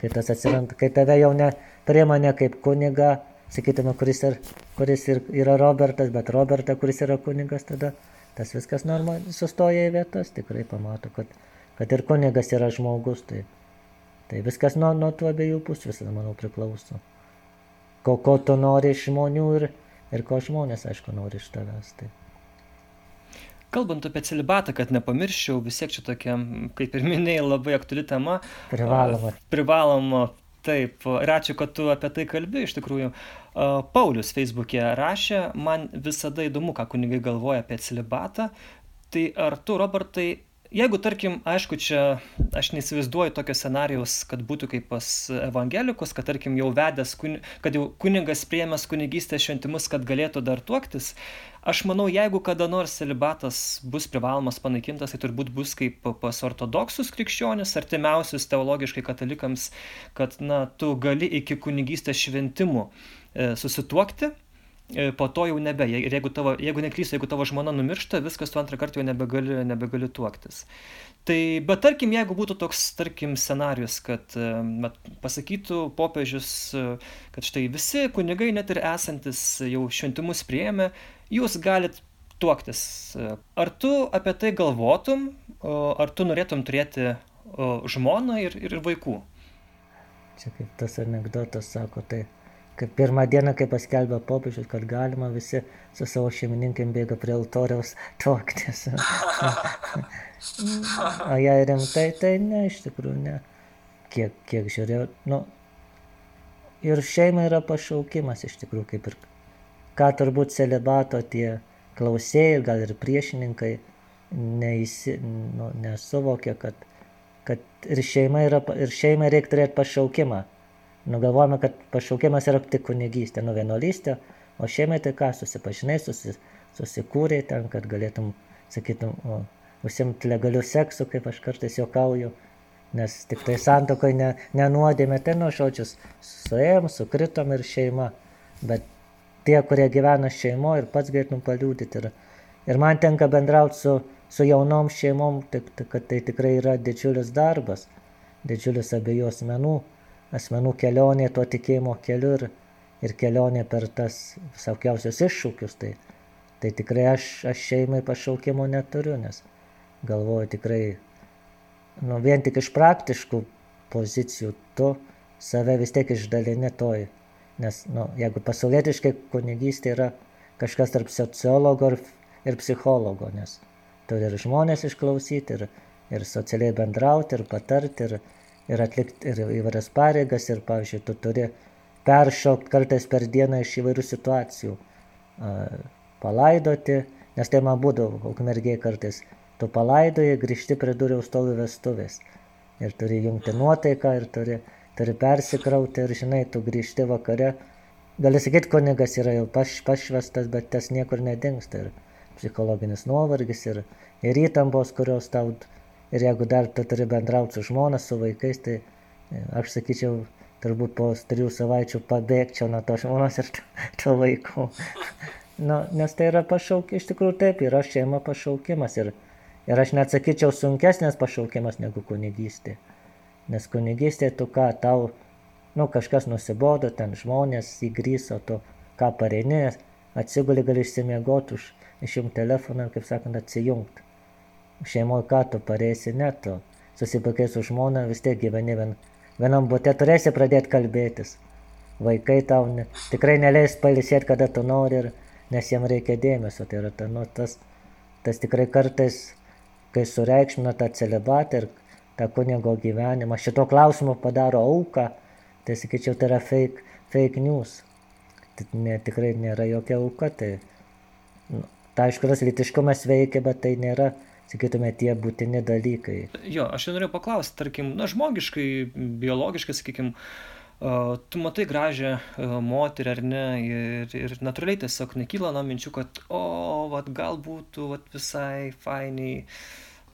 kai tas atsiranda, kai tave jau ne priima ne kaip kuniga, sakytume, kuris, ir, kuris ir, yra Robertas, bet Roberta, kuris yra kunigas, tada tas viskas normaliai sustoja į vietas, tikrai pamato, kad kad ir kunigas yra žmogus, tai, tai viskas nuo, nuo tų abiejų pusių visada, manau, priklauso. Ko, ko tu nori iš žmonių ir, ir ko žmonės, aišku, nori iš tavęs. Tai. Kalbant apie celibatą, kad nepamirščiau, vis tiek čia tokia, kaip ir minėjai, labai aktuali tema. Privaloma. Privaloma, taip. Ir ačiū, kad tu apie tai kalbi, iš tikrųjų. Paulius Facebook'e rašė, man visada įdomu, ką kunigai galvoja apie celibatą. Tai ar tu, Robertai, jeigu tarkim aišku čia aš neįsivaizduoju tokio scenarijaus kad būtų kaip pas evangelikus kad tarkim jau vedęs kuni kad jau kunigas priėmęs kunigystės šventimus kad galėtų dar tuoktis aš manau jeigu kada nors celibatas bus privalomas panaikintas tai turbūt bus kaip pas ortodoksus krikščionis artimiausius teologiškai katalikams kad na tu gali iki kunigystės šventimų e, susituokti po to jau nebe. Ir jeigu, tavo, jeigu neklystu, jeigu tavo žmona numiršta, viskas tu antrą kartą jau nebegali, nebegali tuoktis. Tai, bet tarkim, jeigu būtų toks, tarkim, scenarius, kad bet, pasakytų popiežius, e, kad štai visi kunigai, net ir esantis jau šventimus prieėmė, jūs galit tuoktis. Ar tu apie tai galvotum, ar tu norėtum turėti žmoną ir, ir vaikų? Čia kaip tas anegdotas sako, tai kaip pirmą dieną, kai paskelbė popiežius, kad galima, visi su savo šeimininkėm bėga prie altoriaus tuoktis. o jei rimtai, tai ne, iš tikrųjų ne. Kiek, kiek žiūrėjau, nu, ir šeima yra pašaukimas iš tikrųjų, kaip ir ką turbūt celibato tie klausėjai, gal ir priešininkai neįsi, nu, nesuvokė, kad, kad ir šeima, yra, ir šeima reikia turėti pašaukimą nu galvojame, kad pašaukimas yra tik kunigystė, nu vienuolystė, o šeimai tai ką, susipažinai, susi, susikūrė ten, kad galėtum, sakytum, o, užsimti legalių seksų, kaip aš kartais juokauju, nes tik tai santokai ne, nenuodėmė, tai nuo žodžius suėjom, sukritom ir šeima, bet tie, kurie gyvena šeimo ir pats galėtum paliūdyti. Ir, ir man tenka bendrauti su, su jaunom šeimom, tik, kad tai tikrai yra didžiulis darbas, didžiulis abiejų asmenų asmenų kelionė tuo tikėjimo keliu ir, ir kelionė per tas visokiausius iššūkius. Tai, tai tikrai aš, aš šeimai pašaukimo neturiu, nes galvoju tikrai, nu, vien tik iš praktiškų pozicijų tu save vis tiek išdalini toj Nes, nu, jeigu pasaulietiškai kunigystė yra kažkas tarp sociologo ir, ir psichologo, nes turi ir žmonės išklausyti, ir, ir socialiai bendrauti, ir patarti, ir, ir atlikti ir įvairias pareigas, ir, pavyzdžiui, tu turi peršokti kartais per dieną iš įvairių situacijų, palaidoti, nes tai man būdavo ukmergiai kartais, tu palaidoji, grįžti prie durų stovi vestuvės. Ir turi jungti nuotaiką, ir turi, turi persikrauti, ir žinai, tu grįžti vakare. Gali sakyti, kunigas yra jau paš, pašvestas, bet tas niekur nedingsta. Ir psichologinis nuovargis, ir, ir įtampos, kurios tau, ir jeigu dar tu turi bendrauti su žmona, su vaikais, tai e, aš sakyčiau, turbūt po trijų savaičių pabėgčiau nuo to žmonos ir to, vaikų. [LAUGHS] nu, nes tai yra pašauk, iš tikrųjų taip, yra šeima pašaukimas. Ir, Ir aš net sakyčiau sunkesnės pašaukimas negu kunigystė. Nes kunigystė tu ką, tau, nu, kažkas nusibodo, ten žmonės įgryso, tu ką pareini, atsiguli gali išsimiegoti, už, išjungti telefoną kaip sakant, atsijungti. Šeimoje ką tu pareisi, ne tu. Susipakai su žmona, vis tiek gyveni vien, vienam būte, turėsi pradėti kalbėtis. Vaikai tau ne, tikrai neleis palisėti, kada tu nori, ir, nes jiem reikia dėmesio. Tai yra ta, nu, tas, tas tikrai kartais kai sureikšmina tą celibatą ir tą kunigo gyvenimą, šito klausimo padaro auką, tai sakyčiau, tai yra fake, fake news. Tai ne, tikrai nėra jokia auka. Tai, nu, tai aišku, tas litiškumas veikia, bet tai nėra, sakytume, tie būtini dalykai. Jo, aš jau norėjau paklausti, tarkim, na, žmogiškai, biologiškai, sakykim, Uh, tu matai gražią moterį ar ne ir, ir natūraliai tiesiog nekyla nuo minčių, kad, o, vat, gal būtų vat, visai fainiai,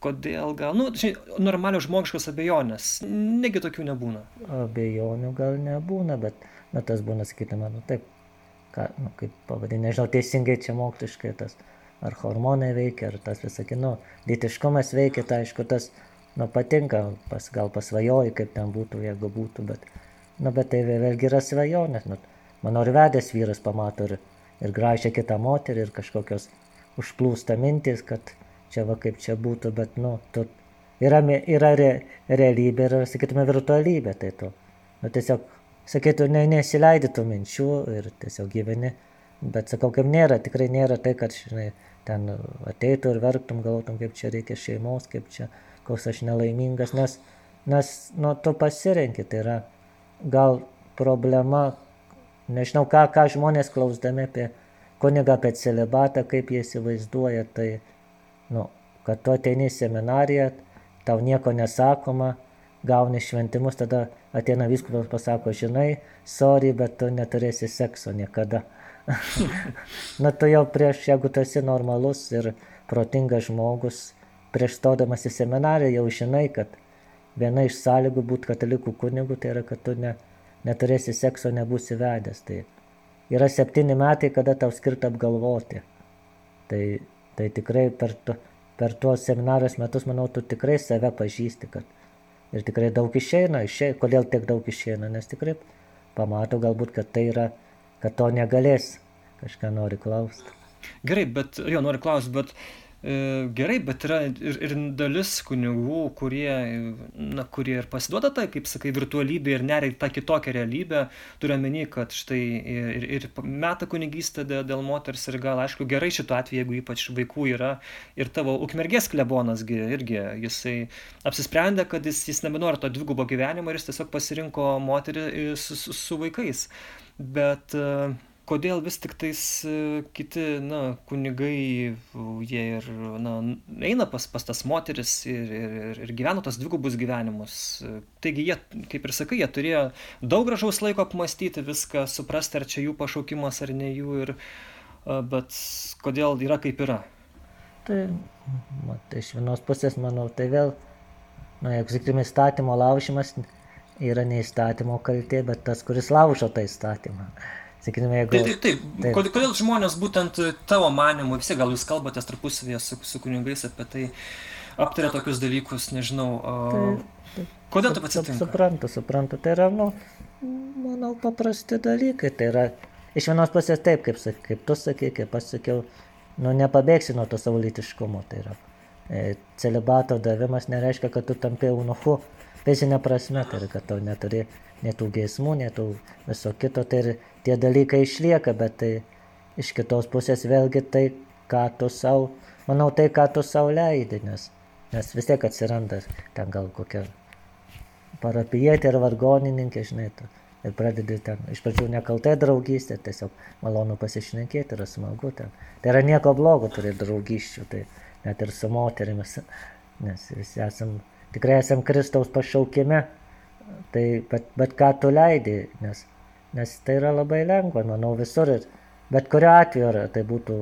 kodėl gal, nu, žinai, normalios žmogiškos abejonės, negi tokių nebūna. Abejonių gal nebūna, bet, na, tas būna, sakytume, nu, taip, ką, nu, kaip pavadinti, nežinau, teisingai čia moksliškai tas, ar hormonai veikia, ar tas visakė, nu, lytiškumas veikia, tai aišku, tas, nu, patinka, pas, gal pasvajoji, kaip ten būtų, jeigu būtų, bet Nu, bet tai vėlgi yra svajonės. Nu, mano ir vedęs vyras pamato ir, ir gražią kitą moterį ir kažkokios užplūsta mintis, kad čia va kaip čia būtų, bet, nu, tu, yra, yra re, realybė ir, sakytume, virtualybė. Tai tu, nu, tiesiog, sakytų, ne, nesileidi tų minčių ir tiesiog gyveni. Bet sakau, kaip nėra, tikrai nėra tai, kad, žinai, ten ateitų ir verktum, galvotum, kaip čia reikia šeimos, kaip čia, koks aš nelaimingas, nes, nes, nu, tu pasirenki, tai yra, gal problema, nežinau, ką, ką žmonės klausdami apie kunigą, apie celibatą, kaip jie įsivaizduoja, tai, nu, kad tu ateini į seminariją, tau nieko nesakoma, gauni šventimus, tada ateina viskupas pasako, žinai, sorry, bet tu neturėsi sekso niekada. [LAUGHS] Na, tu jau prieš, jeigu tu esi normalus ir protingas žmogus, prieš stodamas į seminariją jau žinai, kad viena iš sąlygų būti katalikų kunigu, tai yra, kad tu ne, neturėsi sekso, nebūsi vedęs. Tai yra septyni metai, kada tau skirta apgalvoti. Tai, tai tikrai per, to, per tuos seminarijos metus, manau, tu tikrai save pažįsti, kad ir tikrai daug išeina, išeina. Kodėl tiek daug išeina? Nes tikrai pamato galbūt, kad tai yra, kad to negalės, kažką nori klausti. Gerai, bet jo noriu klausti, bet E, gerai, bet yra ir, ir dalis kunigų, kurie, na, kurie ir pasiduoda tai, kaip sakai, virtualybė ir neria tą kitokią realybę. Turiu omeny, kad štai ir, ir meta kunigystę dėl, moters ir gal, aišku, gerai šituo atveju, jeigu ypač vaikų yra. Ir tavo ukmergės klebonasgi irgi, jisai apsisprendė, kad jis, jis nebenori to dvigubo gyvenimo ir jis tiesiog pasirinko moterį su, su, su vaikais. Bet uh, kodėl vis tiktais e, kiti, na, kunigai, jie ir, na, eina pas, pas tas moteris ir, ir, ir gyvena tos dvigubus gyvenimus. Taigi jie, kaip ir sakai, jie turėjo daug gražaus laiko apmastyti viską, suprasti, ar čia jų pašaukimas ar ne jų, ir, bet kodėl yra kaip yra. Tai, matai, iš vienos pusės, manau, tai vėl, na, jeigu sakykime, įstatymo laužimas yra ne įstatymo kaltė, bet tas, kuris laužo tą įstatymą. Sakykime, jeigu... Taip, taip, taip. Kodėl, kodėl žmonės būtent tavo manimu, visi gal jūs kalbatės tarpusavėje su, su kunigais apie tai, aptarė tokius dalykus, nežinau. Taip, taip. Kodėl taip atsitinka? Suprantu, suprantu, tai yra, nu, manau, paprasti dalykai. Tai yra, iš vienos pusės taip, kaip, kaip tu sakai, kaip aš sakiau, nu, nepabėgsi nuo to savo lytiškumo. Tai yra, e, celibato davimas nereiškia, kad tu tampi eunuchu fizinė prasme, tai yra, kad tau neturi netų geismų, netų viso kito, tai ir tie dalykai išlieka, bet tai iš kitos pusės vėlgi tai, ką tu savo, manau, tai, ką tu savo leidi, nes, nes vis tiek atsiranda ten gal kokia parapijietė ar vargonininkė, žinai, tu, ir pradedi ten, iš pradžių nekaltai draugystė, tiesiog malonu pasišnekėti, yra smagu ten. Tai yra nieko blogo turėti draugysčių, tai net ir su moterimis, nes visi esam, tikrai esam Kristaus pašaukime, tai bet, bet ką tu leidi, nes, nes tai yra labai lengva, manau, visur ir bet kuriuo atveju, ar tai būtų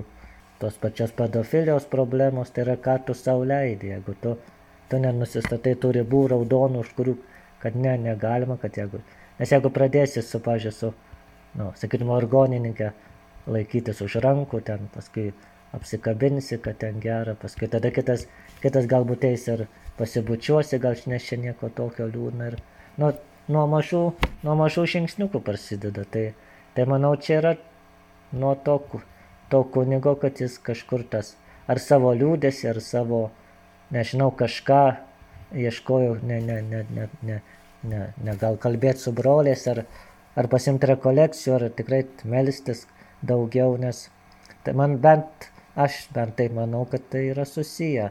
tos pačios pedofilijos problemos, tai yra ką tu savo leidi, jeigu tu, tu nenusistatai tų ribų raudonų, už kurių, kad ne, negalima, kad jeigu, nes jeigu pradėsi su, pažiūrėjau, su, nu, sakytum, organininkę laikytis už rankų, ten paskui apsikabinsi, kad ten gera, paskui tada kitas, kitas galbūt eis ir pasibučiuosi, gal nes čia nieko tokio liūdna ir, nu, nuo mažų, nuo mažų žingsniukų prasideda, tai, tai manau, čia yra nuo to, to kunigo, kad jis kažkur tas, ar savo liūdėsi, ar savo, nežinau, kažką ieškojo, ne, ne, ne, ne, ne, ne, ne gal kalbėti su broliais, ar, ar pasimti rekolekcijų, ar tikrai melstis daugiau, nes tai man bent, aš bent tai manau, kad tai yra susiję.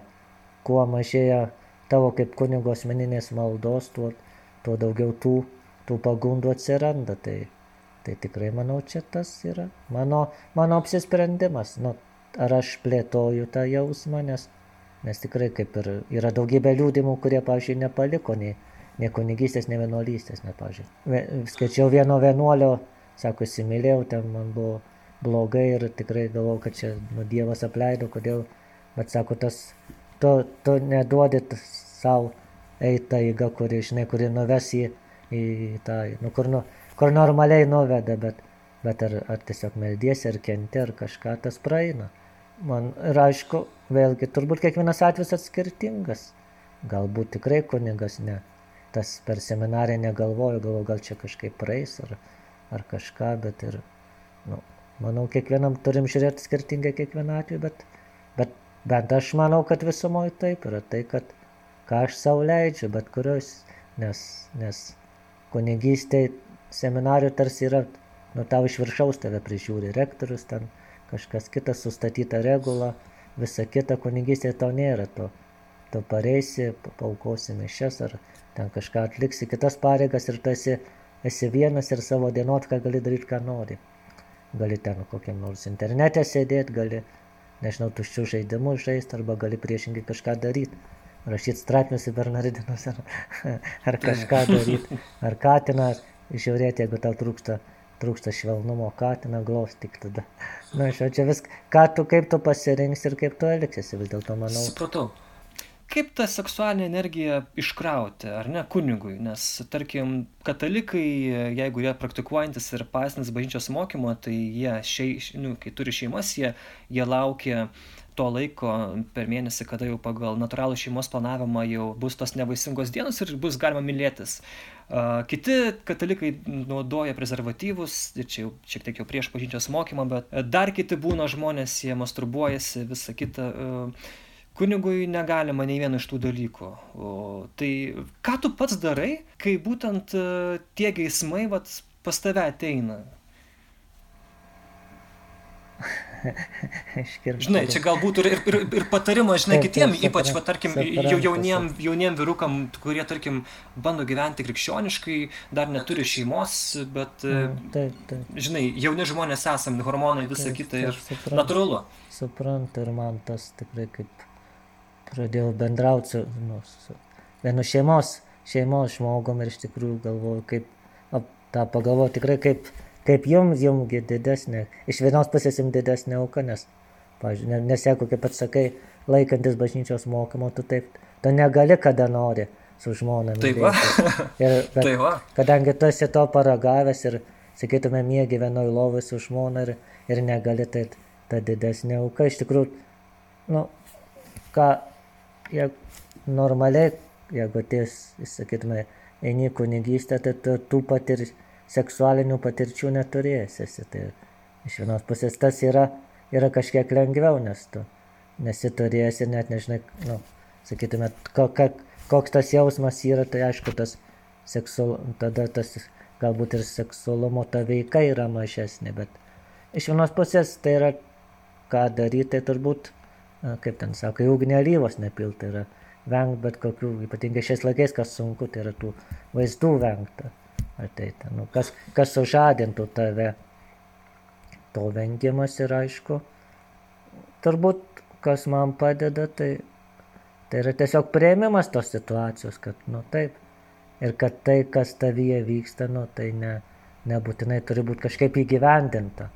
Kuo mažėja tavo kaip kunigo asmeninės maldos, tuo, tuo daugiau tų, tų pagundų atsiranda. Tai, Tai tikrai manau, čia tas yra mano, mano apsisprendimas. Nu, ar aš plėtoju tą jausmą, nes, nes tikrai kaip ir yra daugybė liūdimų, kurie, pavyzdžiui, nepaliko nei, nei kunigystės, nei vienuolystės, ne, pavyzdžiui. Skaičiau vieno vienuolio, sako, įsimylėjau, ten man buvo blogai ir tikrai galvojau, kad čia nu, Dievas apleido, kodėl, bet sako, tas, tu, tu neduodit savo eitą įgą, kuri, žinai, kuri nuves į, į tą, nu, kur, nu, kur normaliai nuveda, bet, bet ar, ar tiesiog meldiesi, ar kenti, ar kažką tas praeina. Man ir aišku, vėlgi, turbūt kiekvienas atvejis atskirtingas. Galbūt tikrai kunigas ne. Tas per seminariją negalvoju, galvoju, gal čia kažkaip praeis ar, ar kažką, bet ir, nu, manau, kiekvienam turim žiūrėti skirtingai kiekvieną atveju, bet, bet bent aš manau, kad visumoje taip yra tai, kad ką aš savo leidžiu, bet kurios, nes, nes kunigystėje seminarijų tarsi yra, nu tau iš viršaus tave prižiūri rektorius, ten kažkas kitas sustatyta regula, visa kita kunigystė tau nėra to. Tu pareisi, paukosi mišes ar ten kažką atliksi, kitas pareigas ir tu esi, esi vienas ir savo dienotką gali daryti, ką nori. Gali ten kokiam nors internete sėdėti, gali, nežinau, tuščių žaidimų žaisti arba gali priešingai kažką daryti. Rašyti straipsnius į Bernardinus ar, [LAUGHS] ar kažką daryti. Ar katinas žiūrėti, jeigu tau trūksta, trūksta švelnumo, katiną glaustyk tada. Na, aš čia vis, ką tu, kaip tu pasirinksi ir kaip tu elgsiesi, vis dėlto manau. Supratau. Kaip tą seksualinę energiją iškrauti, ar ne, kunigui? Nes, tarkim, katalikai, jeigu jie praktikuojantis ir pasinis bažnyčios mokymo, tai jie, šei, nu, kai turi šeimas, jie, jie laukia to laiko per mėnesį, kada jau pagal natūralų šeimos planavimą jau bus tos nevaisingos dienos ir bus galima mylėtis. Kiti katalikai naudoja prezervatyvus, ir čia jau šiek tiek jau prieš pažinčios mokymą, bet dar kiti būna žmonės, jie masturbuojasi, visa kita. Kunigui negalima nei vieno iš tų dalykų. O, tai ką tu pats darai, kai būtent tie geismai vat, pas tave ateina? [LAUGHS] žinai, čia galbūt ir, ir, ir patarimas, žinai, kitiem, ypač, va, tarkim, jau jauniem, jauniem vyrukam, kurie, tarkim, bando gyventi krikščioniškai, dar neturi šeimos, bet, mm, taip, taip. žinai, jauni žmonės esam, hormonai, visa kita ir natūralu. Suprantu ir man tas tikrai kaip pradėjau bendrauti su, nu, su vienu šeimos, šeimos žmogum ir iš tikrųjų galvoju, kaip, ap, tą pagalvoju tikrai kaip kaip jums, jumgi didesnė, iš vienos pusės jums didesnė auka, nes, pavyzdžiui, nes jeigu, kaip pats sakai, laikantis bažnyčios mokymo, tu taip, tu negali kada nori su žmona. Taip, va. ir, [LAUGHS] bet, taip, va. Kadangi tu esi to paragavęs ir, sakytume, mėgi vienoj lovai su žmona ir, ir negali, tai ta didesnė auka, iš tikrųjų, nu, ką, jeigu normaliai, jeigu ties, sakytume, eini kunigystę, tai tu, tu patir seksualinių patirčių neturėjęs esi. Tai iš vienos pusės tas yra, yra kažkiek lengviau, nes tu nesi turėjęs ir net nežinai, nu, sakytume, koks tas jausmas yra, tai aišku, tas seksual, tada tas galbūt ir seksualumo ta veika yra mažesnė, bet iš vienos pusės tai yra, ką daryti, tai turbūt, kaip ten sako, į ugnį alyvos nepilti, tai yra vengti bet kokių, ypatingai šiais laikais, kas sunku, tai yra tų vaizdų vengti. Ateita. Nu, kas, kas sužadintų tave, to vengimas ir aišku, turbūt kas man padeda, tai, tai yra tiesiog prieimimas tos situacijos, kad, nu taip, ir kad tai, kas tavyje vyksta, nu, tai ne, nebūtinai turi būti kažkaip įgyvendinta.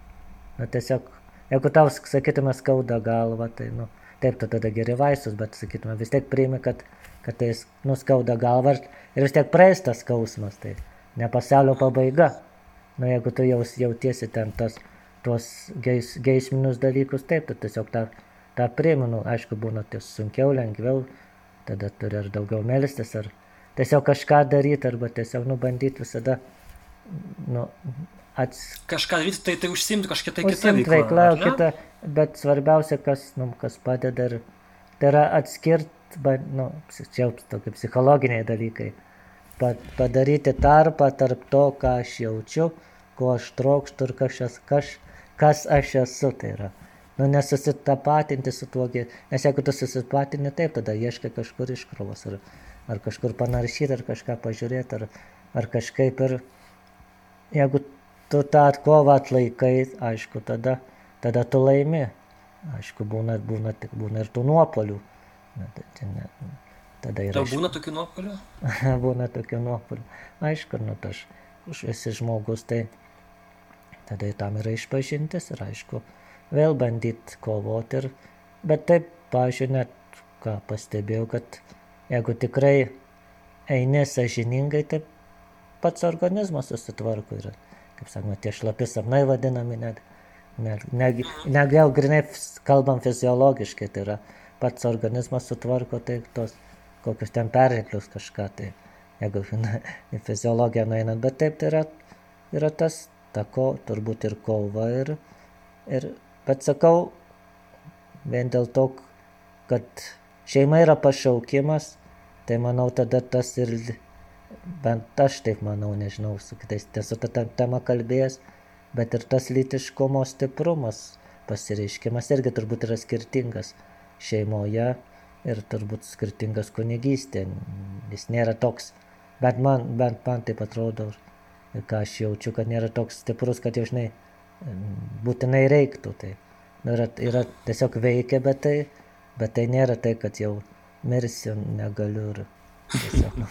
Nu, tiesiog, jeigu tau, sakytume, skauda galva, tai, nu, taip, tu tada geri vaistus, bet, sakytume, vis tiek priimi, kad, kad tai nuskauda galvą ir vis tiek praeis tas skausmas, tai ne pasaulio pabaiga. Nu, jeigu tu jaus, jautiesi ten tas, tuos geis, geisminius dalykus, taip, tu tiesiog tą, tą priimi, nu, aišku, būna ties sunkiau, lengviau, tada turi ar daugiau melstis, ar tiesiog kažką daryti arba tiesiog nubandyti visada nu, ats... Kažką daryti, tai, tai užsimti kažkokią tai kitą veiklą. veiklą kitą, bet svarbiausia, kas, nu, kas padeda, ir, tai yra atskirti, nu, čia tokie psichologiniai dalykai, padaryti tarpą tarp to, ką aš jaučiu, ko aš trokštų ir kas, aš, kas, kas aš esu. Tai yra. Nu, nesusitapatinti su tuo, nes jeigu tu susitapatini taip, tada ieškai kažkur iškrovos. Ar, ar kažkur panaršyti, ar kažką pažiūrėti, ar, ar kažkaip ir jeigu tu tą kovą atlaikai, aišku, tada, tada tu laimi. Aišku, būna, būna, būna ir tų nuopolių. Tai, tai tada yra. Tau būna tokių nuopolių? [LAUGHS] būna tokių nuopolių. Aišku, nu, aš už esi žmogus, tai tada tam yra išpažintis ir aišku, vėl bandyti kovoti. Ir, bet taip, pažiūrėjau, net ką pastebėjau, kad Jeigu tikrai eini sažiningai, tai pats organizmas susitvarko ir, kaip sakoma, tie šlapi sapnai vadinami net. Net, net, net gal grinai kalbam fiziologiškai, tai yra pats organizmas sutvarko tai tos kokius ten perteklius kažką, tai jeigu [LAUGHS] na, į fiziologiją nueinant, bet taip tai yra, yra tas, ta ko, turbūt ir kova ir, ir, bet sakau, vien dėl to, kad šeima yra pašaukimas, Tai manau, tada tas ir, bent aš taip manau, nežinau, su kitais tiesų tą temą kalbėjęs, bet ir tas lytiškumo stiprumas, pasireiškimas irgi turbūt yra skirtingas šeimoje ir turbūt skirtingas kunigystė. Jis nėra toks, bet man, bent man taip atrodo, ir ką aš jaučiu, kad nėra toks stiprus, kad jau žinai, būtinai reiktų. Tai nu, yra, yra tiesiog veikia, bet tai, bet tai nėra tai, kad jau mirsiu, negaliu ir tiesiog,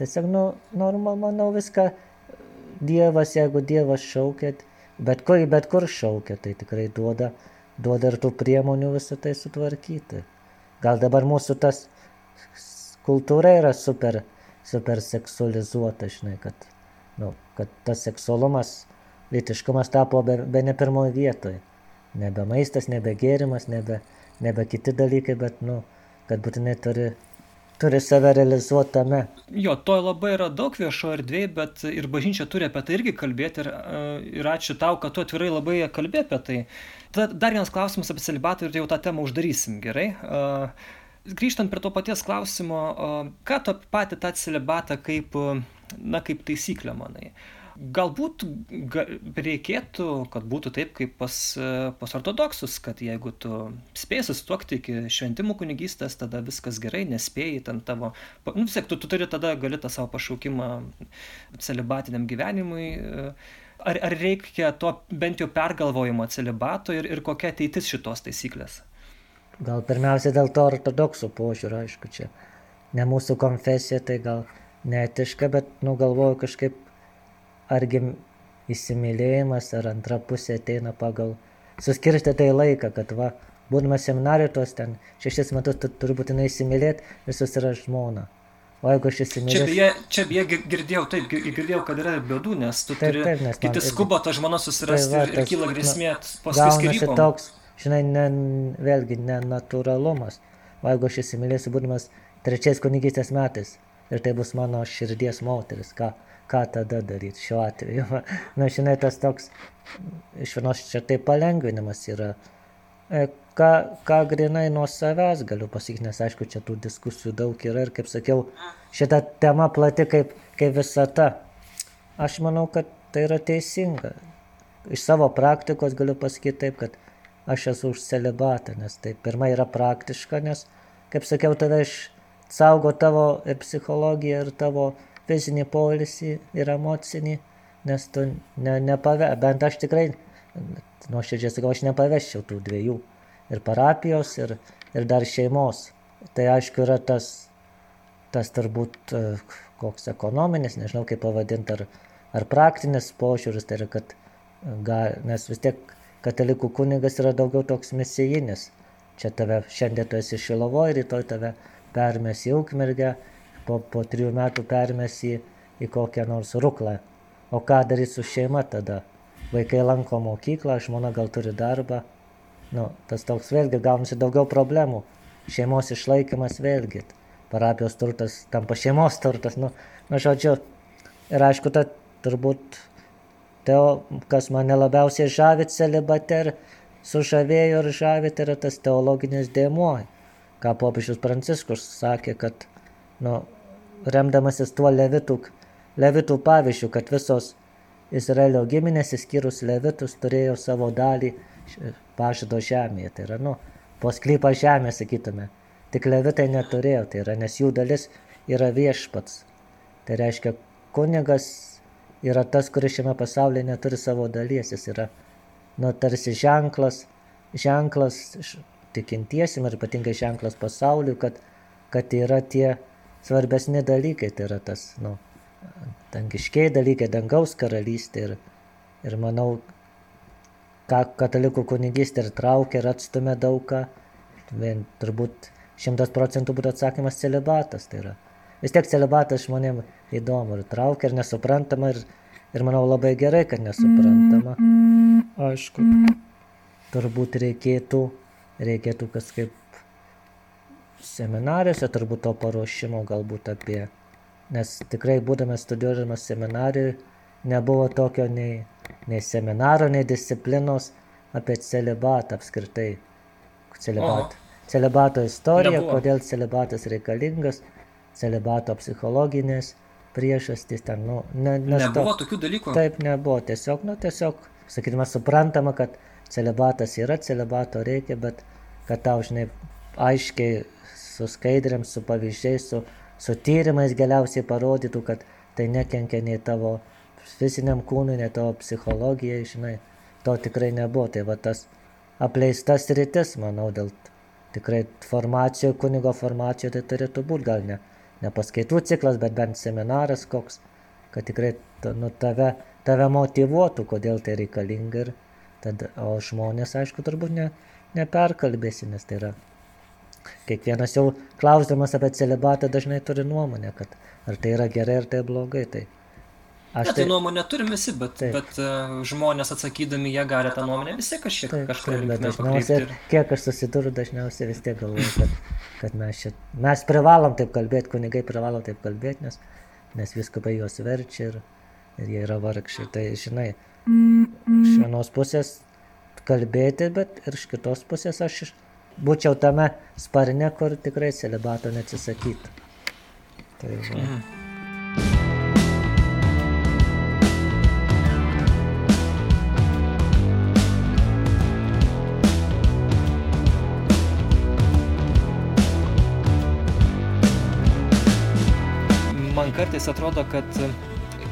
tiesiog, nu, normal, manau, viską Dievas, jeigu Dievas šaukia, bet kur, bet kur šaukia, tai tikrai duoda, duoda ir tų priemonių visą tai sutvarkyti. Gal dabar mūsų tas kultūra yra super, super seksualizuota, žinai, kad, nu, kad tas seksualumas, lytiškumas tapo be, be ne pirmoje vietoje. Nebe maistas, nebe gėrimas, nebe, nebe kiti dalykai, bet, nu, kad būtinai turi, turi save realizuoti tame. Jo, to labai yra daug viešo erdvėje, bet ir bažnyčia turi apie tai irgi kalbėti ir, e, ir ačiū tau, kad tu atvirai labai kalbė apie tai. Tada dar vienas klausimas apie celibatą ir jau tą temą uždarysim, gerai? Uh, grįžtant prie to paties klausimo, uh, ką tu patį tą celibatą kaip, na, kaip taisyklę manai? Uh, Galbūt ga, reikėtų, kad būtų taip kaip pas, pas ortodoksus, kad jeigu tu spėjai susituokti iki šventimų kunigystės, tada viskas gerai, nespėjai ten tavo, nu vis tiek tu, tu turi tada gali tą savo pašaukimą celibatiniam gyvenimui. Ar, ar reikia to bent jau pergalvojimo celibato ir, ir kokia ateitis šitos taisyklės? Gal pirmiausia dėl to ortodoksų požiūrio, aišku, čia ne mūsų konfesija, tai gal neetiška, bet, nu, galvoju kažkaip argi įsimylėjimas ar antra pusė ateina pagal suskirstytą į laiką, kad va, būdamas seminarijų tos ten šešis metus tu turi būtinai įsimylėti ir susirasti žmoną. O jeigu aš įsimylėjau... Čia beje, čia beje girdėjau, taip, girdėjau, kad yra bėdų, nes tu taip, turi... Taip, nes kiti skuba tą žmoną susirasti tai va, ir, ir kyla grėsmė nu, paskui skirybom. toks, žinai, ne, vėlgi nenatūralumas. O jeigu aš įsimylėsiu būdamas trečiais kunigystės metais ir tai bus mano širdies moteris, ką, ką tada daryti šiuo atveju. [LAUGHS] Na, žinai, tas toks, iš vienos čia tai palengvinimas yra, E, ką, ką grinai nuo savęs galiu pasakyti, nes aišku, čia tų diskusijų daug yra ir kaip sakiau, šita tema plati kaip, kaip visata. Aš manau, kad tai yra teisinga. Iš savo praktikos galiu pasakyti taip, kad aš esu už celibatą, nes tai pirmai yra praktiška, nes, kaip sakiau, tave saugo tavo ir psichologiją, ir tavo fizinį polisį, ir emocinį, nes tu ne, nepave, bent aš tikrai nuoširdžiai sakau, aš nepaveščiau tų dviejų. Ir parapijos, ir, ir dar šeimos. Tai aišku yra tas, tas turbūt e, koks ekonominis, nežinau kaip pavadinti, ar, ar praktinis požiūris, tai yra, kad, e, ga, nes vis tiek katalikų kunigas yra daugiau toks misijinis. Čia tave šiandien tu esi Šilovoje, rytoj tave permes į Ukmergę, po, po trijų metų permes į, į kokią nors ruklą. O ką darys su šeima tada? vaikai lanko mokyklą, žmona gal turi darbą. Nu, tas toks vėlgi gaunasi daugiau problemų. Šeimos išlaikymas vėlgi. Parapijos turtas tampa šeimos turtas. Nu, nu žodžiu, ir aišku, ta turbūt teo, kas mane labiausiai žavi celibate ir sužavėjo ir žavi, tai yra tas teologinis dėmuo. Ką popiežius Pranciškus sakė, kad, nu, remdamasis tuo levitų, levitų pavyzdžių, kad visos Izraelio giminės, įskyrus Levitus, turėjo savo dalį pažado žemėje. Tai yra, nu, po sklypą žemė, sakytume. Tik Levitai neturėjo, tai yra, nes jų dalis yra viešpats. Tai reiškia, kunigas yra tas, kuris šiame pasaulyje neturi savo dalies. Jis yra, nu, tarsi ženklas, ženklas tikintiesim ir ypatingai ženklas pasauliu, kad, kad yra tie svarbesni dalykai, tai yra tas, nu, dangiškiai dalykai, dangaus karalystė ir, ir manau, ką katalikų kunigystė ir traukia ir atstumia daugą, vien turbūt šimtas procentų būtų atsakymas celibatas. Tai yra. Vis tiek celibatas žmonėms įdomu ir traukia ir nesuprantama ir, ir manau labai gerai, kad nesuprantama. Aišku, turbūt reikėtų, reikėtų kažkaip seminarijose turbūt to paruošimo galbūt apie nes tikrai būdamas studijuodamas seminarijui nebuvo tokio nei, nei seminaro, nei disciplinos apie celibatą apskritai. Celibat, celibato istorija, nebuvo. kodėl celibatas reikalingas, celibato psichologinės priežastys ten, nu, ne, nes nebuvo to, tokių dalykų. Taip nebuvo, tiesiog, nu, tiesiog, sakytume, suprantama, kad celibatas yra, celibato reikia, bet kad tau, žinai, aiškiai su skaidrėm, su pavyzdžiais, su su tyrimais galiausiai parodytų, kad tai nekenkia nei tavo fiziniam kūnui, nei tavo psichologijai, žinai, to tikrai nebuvo. Tai va tas apleistas rytis, manau, dėl tikrai formacijų, kunigo formacijų tai turėtų būti gal ne, ne paskaitų ciklas, bet bent seminaras koks, kad tikrai nu, tave, tave motivuotų, kodėl tai reikalinga ir tada, o žmonės, aišku, turbūt ne, neperkalbėsi, nes tai yra Kiekvienas jau klausdamas apie celibatą dažnai turi nuomonę, kad ar tai yra gerai, ar tai blogai. Tai aš ne, tai, tai nuomonę turim visi, bet, taip. bet uh, žmonės atsakydami jie gali tą nuomonę vis tiek kažkiek taip, dažniausiai, ir... kiek aš susiduriu, dažniausiai vis tiek galvoju, kad, kad mes, šit, mes privalom taip kalbėti, kunigai privalo taip kalbėti, nes, nes viskupai juos verčia ir, ir jie yra vargšiai. Tai žinai, iš vienos pusės kalbėti, bet ir iš kitos pusės aš iš būčiau tame sparne, kur tikrai celibato neatsisakytų. Tai va. Mhm. Man kartais atrodo, kad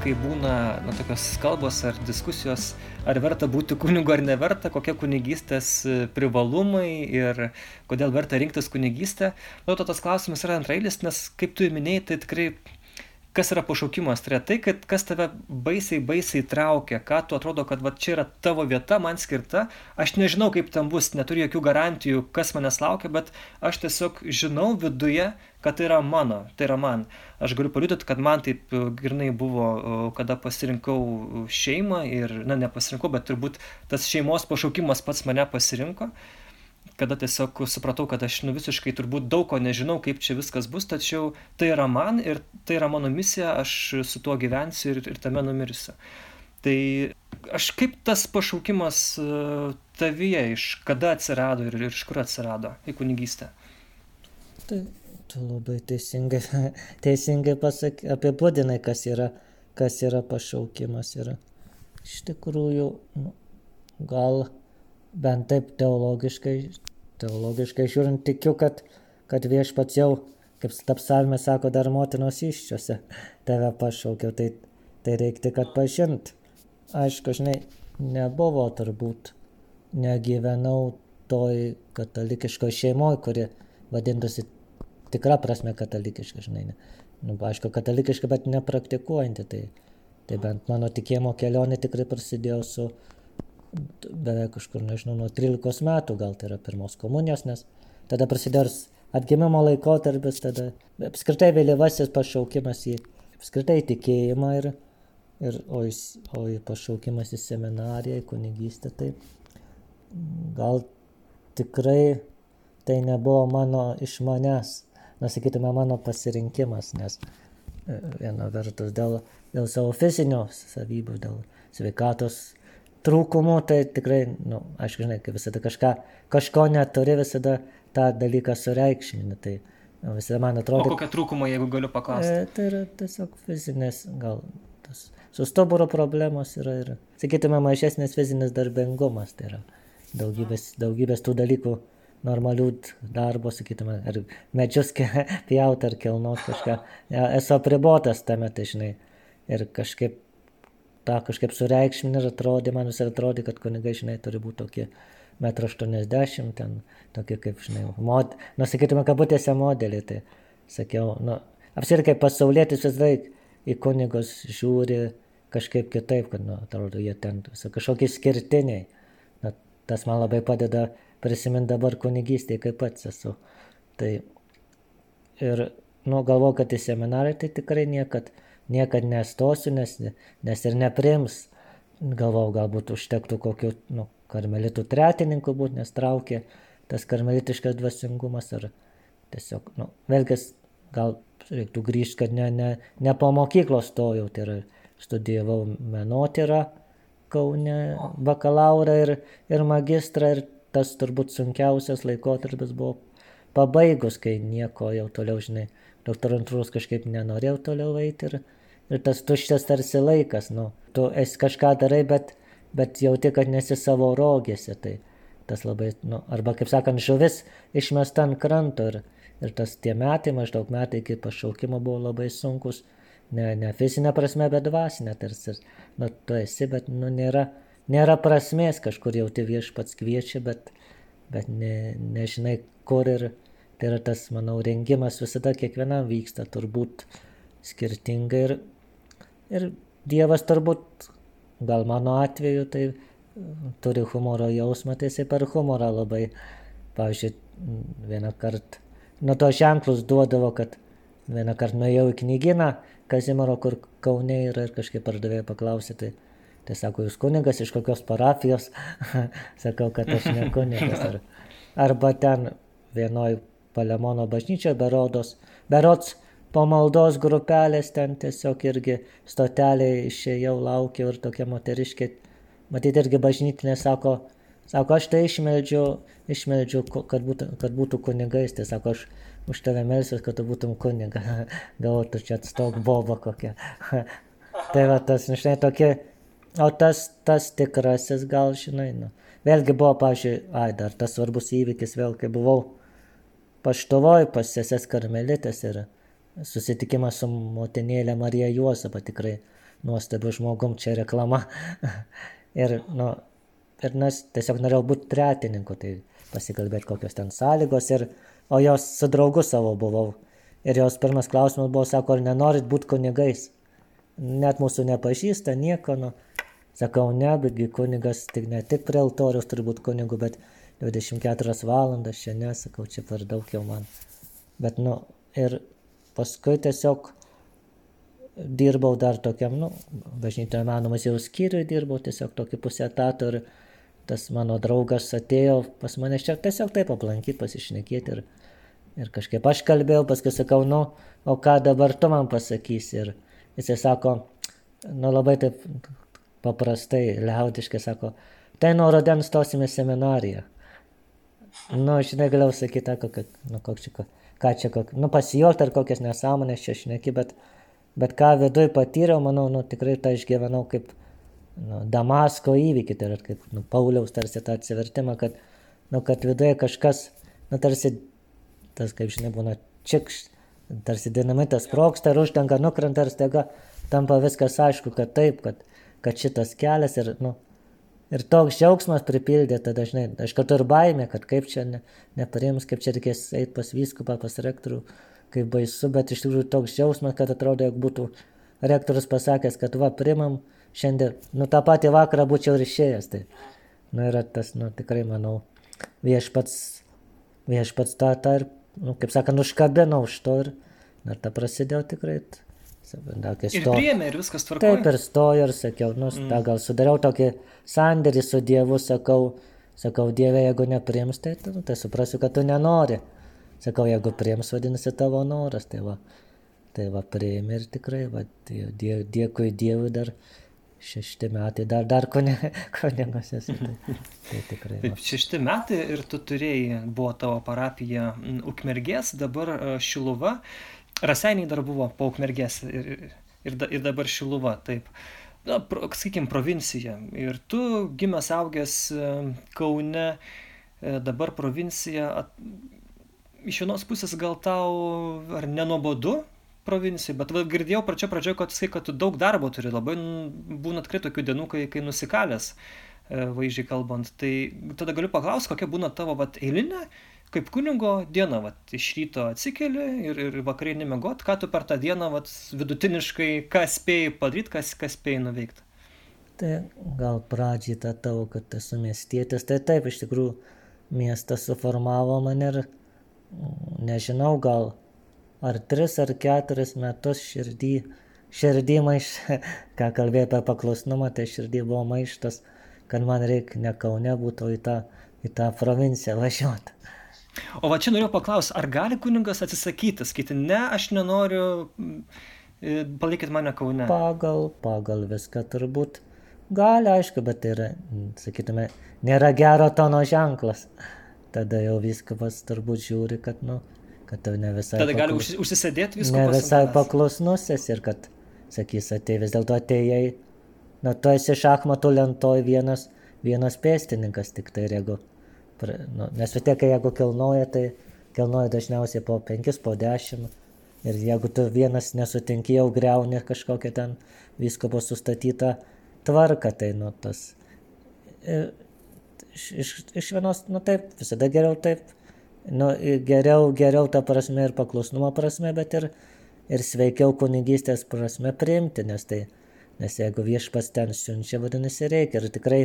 kai būna na, tokios kalbos ar diskusijos, ar verta būti kunigu ar neverta, kokie kunigystės e, privalumai ir kodėl verta rinktis kunigystę, manau, to tas klausimas yra antrailis, nes kaip tu minėjai, tai tikrai kas yra pašaukimas, tai yra tai, kad kas tave baisiai, baisiai traukia, ką tu atrodo, kad va čia yra tavo vieta, man skirta, aš nežinau, kaip ten bus, neturiu jokių garantijų, kas manęs laukia, bet aš tiesiog žinau viduje, kad tai yra mano, tai yra man. Aš galiu paliudyti, kad man taip e, grinai buvo, kada pasirinkau šeimą ir, na, nepasirinkau, bet turbūt tas šeimos pašaukimas pats mane pasirinko kada tiesiog supratau, kad aš nu, visiškai turbūt daug ko nežinau, kaip čia viskas bus, tačiau tai yra man ir tai yra mano misija, aš su tuo gyvensiu ir, ir tame numirsiu. Tai aš kaip tas pašaukimas tavyje, iš kada atsirado ir, ir iš kur atsirado į kunigystę? Tai tu labai teisingai, [LAUGHS] teisingai pasak, apibūdinai, kas yra, kas yra pašaukimas. Yra. Iš tikrųjų, nu, gal bent taip teologiškai, teologiškai žiūrint, tikiu, kad, kad viešpats jau, kaip tapsalmė sako, dar motinos iščiose tave pašaukiau, tai, tai reikti, kad pažint. Aišku, žinai, nebuvo turbūt, negyvenau toj katalikiškoj šeimoje, kuri vadintųsi tikra prasme katalikiška, žinai. Ne. Nu, aišku, katalikiška, bet nepraktikuojanti. Tai, tai bent mano tikėjimo kelionė tikrai prasidėjo su beveik kažkur, nežinau, nuo 13 metų, gal tai yra pirmos komunijos, nes tada prasidėjo atgimimo laikotarpis, tada apskritai vėlyvasis pašaukimas į apskritai tikėjimą ir, ir o, į, o į pašaukimas į seminariją, į kunigystę, tai gal tikrai tai nebuvo mano iš manęs na, sakytume, mano pasirinkimas, nes e, viena vertus dėl, dėl savo fizinio savybių, dėl sveikatos trūkumų, tai tikrai, nu, aišku, žinai, kai visada kažką, kažko neturi, visada tą dalyką sureikšmini. Tai nu, visada man atrodo. O kokie trūkumai, jeigu galiu paklausti? E, tai yra tiesiog fizinės, gal tas su stuburo problemos yra ir, sakytume, mažesnis fizinis darbingumas, tai yra daugybės, daugybės tų dalykų normalių darbo, sakytume, ar medžius pjauti ar kelnot kažką. [LAUGHS] Esu apribotas tame, tai žinai. Ir kažkaip tą kažkaip sureikšminį ir atrodė, man vis atrodė, kad kunigai, žinai, turi būti tokie 1,80 m, ten tokie kaip, žinai, mod, nu, sakytume, kabutėse modeliai. Tai sakiau, nu, apsirkai kaip pasaulėtis vis laik į kunigus žiūri kažkaip kitaip, kad, nu, atrodo, jie ten kažkokie skirtiniai. Na, tas man labai padeda prisimint dabar kunigystėje, kaip pats esu. Tai ir, nu, galvoju, kad į seminarą tai tikrai niekad, niekad nestosiu, nes, nes ir neprims. Galvojau, galbūt užtektų kokiu, nu, karmelitų tretininku būti, nes traukė tas karmelitiškas dvasingumas ar tiesiog, nu, vėlgi gal reiktų grįžti, kad ne, ne, ne po mokyklos stojau, tai yra studijavau menotyrą Kaune, bakalaurą ir, ir magistrą ir tas turbūt sunkiausias laikotarpis buvo pabaigus, kai nieko jau toliau, žinai, doktorantūros kažkaip nenorėjau toliau eiti ir, ir tas tuščias tarsi laikas, nu, tu esi kažką darai, bet, bet jauti, kad nesi savo rogėse, tai tas labai, nu, arba kaip sakant, žuvis išmesta ant kranto ir, ir tas tie metai, maždaug metai iki pašaukimo buvo labai sunkus, ne, ne fizinė prasme, bet dvasinė tarsi, nu, tu esi, bet, nu, nėra, nėra prasmės, kažkur jau tai viešpats kviečia, bet, bet ne, nežinai kur ir tai yra tas, manau, rengimas visada kiekvienam vyksta turbūt skirtingai ir, ir Dievas turbūt, gal mano atveju, tai turi humoro jausmą, tai jisai per humorą labai, pavyzdžiui, vieną kartą, nuo to ženklus duodavo, kad vieną kartą nuėjau į knyginą Kazimaro, kur Kaune yra ir kažkaip pardavėjai paklausė, tai Tai sako, jūs kunigas iš kokios parapijos? [LAUGHS] Sakau, kad aš ne kunigas. Ar, arba ten vienoj Palemono bažnyčioje berodos, berods po maldos grupelės ten tiesiog irgi stotelėje išėjau, laukiau ir tokia moteriškė, matyt irgi bažnytinė, sako, sako, aš tai išmeldžiu, išmeldžiu kad, būtų, kad būtų kunigais, tai sako, aš už tave melsiu, kad tu būtum kuniga, [LAUGHS] galvoju, tu čia atstok boba kokia. [LAUGHS] tai va tas, nu, žinai, tokie O tas, tas tikrasis gal, žinai, nu. Vėlgi buvo, pažiūrėjau, ai, dar tas svarbus įvykis, vėl kai buvau paštovoj pas seses karmelitės ir susitikimas su motinėlė Marija Juozapa tikrai nuostabiu žmogum, čia reklama. [LAUGHS] ir, nu, ir nes tiesiog norėjau būti tretininku, tai pasikalbėti kokios ten sąlygos ir, o jos su draugu savo buvau. Ir jos pirmas klausimas buvo, sako, ar nenorit būti kunigais? Net mūsų nepažįsta, nieko, nu. Sakau, ne, betgi kunigas tik ne tik prie altoriaus turi būti kunigu, bet 24 valandas čia nesakau, čia per daug jau man. Bet, nu, ir paskui tiesiog dirbau dar tokiam, nu, bažnytojo meno muziejaus skyriui dirbau, tiesiog tokį pusę etato ir tas mano draugas atėjo pas mane čia tiesiog taip aplankyti, pasišnekėti ir, ir kažkaip aš kalbėjau, paskui sakau, nu, o ką dabar tu man pasakysi ir jisai sako, nu labai taip paprastai, liaudiškai sako, tai nuo rodens stosime seminariją. Nu, žinai, galiu sakyti, kad, nu, koks čia, ką čia, kok, nu, pasijuokti ar kokias nesąmonės čia šneki, bet, bet ką viduj patyriau, manau, nu, tikrai tą išgyvenau kaip nu, Damasko įvykį, tai yra kaip nu, Pauliaus tarsi tą atsivertimą, kad, nu, kad viduje kažkas, nu, tarsi, tas, kaip žinai, būna čikš, tarsi dinamitas sproksta ir užtenka nukrenta ir staiga tampa viskas aišku, kad taip, kad, kad šitas kelias ir, nu, ir toks džiaugsmas pripildė, tada dažnai, aš kartu ir baimė, kad kaip čia ne, neparims, kaip čia reikės eiti pas vyskupą, pas rektorių, kaip baisu, bet iš tikrųjų toks džiaugsmas, kad atrodo, jog būtų rektorius pasakęs, kad va, primam šiandien, nu tą patį vakarą būčiau ir išėjęs. Tai, nu yra tas, nu tikrai manau, viešpats, viešpats tą, tą ir, nu kaip sakant, užkabino už to ir, ir ta prasidėjo tikrai. Ir sto... priėmė ir viskas tvarkoja. Taip ir stojo ir sakiau, nu, mm. ta, gal sudariau tokį sandėrį su Dievu, sakau, sakau, Dieve, jeigu nepriims, tai, nu, tai suprasiu, kad tu nenori. Sakau, jeigu priims, vadinasi tavo noras, tai va, tai va priėmė ir tikrai, va, die, dėkui Dievui dar šešti metai, dar, dar kunigas [LAUGHS] esu. Tai, tai tikrai. Taip, šešti metai ir tu turėjai, buvo tavo parapija Ukmergės, dabar e, Šiluva, Raseiniai dar buvo po Ukmergės ir, ir, ir dabar Šiluva, taip. Na, pro, sakykime, provincija. Ir tu gimęs augęs e, Kaune, e, dabar provincija. At, iš vienos pusės gal tau ar nenuobodu provincijai, bet va, girdėjau pačio pradžioje, kad sakai, kad tu daug darbo turi, labai būna tikrai tokių dienų, kai, kai nusikalęs, e, vaizdžiai kalbant. Tai tada galiu paklausti, kokia būna tavo vat, eilinė, kaip kunigo diena, vat, iš ryto atsikeli ir, ir vakarinį mėgot, ką tu per tą dieną vat, vidutiniškai, ką spėjai padaryti, kas, kas spėjai nuveikti. Tai gal pradžiai tą tavo, kad esu miestietis, tai taip, iš tikrųjų miestas suformavo mane ir nežinau, gal ar tris ar keturis metus širdį, širdį maiš, [LAUGHS] ką kalbėjai apie paklusnumą, tai širdį buvo maištas, kad man reikia ne Kaune būtų į tą, į tą provinciją važiuoti. O va čia noriu paklausti, ar gali kuningas atsisakyti, sakyti, ne, aš nenoriu, palikit mane Kaune. Pagal, pagal viską turbūt gali, aišku, bet tai yra, sakytume, nėra gero tono ženklas. Tada jau viskas turbūt žiūri, kad, nu, kad tau ne visai... Tada gali paklus... užsisėdėti viską. Ne visai paklusnusis ir kad, sakys, atei vis dėlto atėjai, na, tu esi šachmatų lentoj vienas, vienas pėstininkas tik tai, jeigu, nu, nes vis tiek, jeigu kilnoja, tai kilnoja dažniausiai po penkis, po dešimt. Ir jeigu tu vienas nesutinki, jau greuni kažkokią ten visko buvo sustatytą tvarką, tai nu tas... Ir, iš, iš, iš vienos, nu taip, visada geriau taip nu, geriau, geriau ta prasme ir paklusnumo prasme, bet ir, ir sveikiau kunigystės prasme priimti, nes tai, nes jeigu viešpas ten siunčia, vadinasi reikia. Ir tikrai,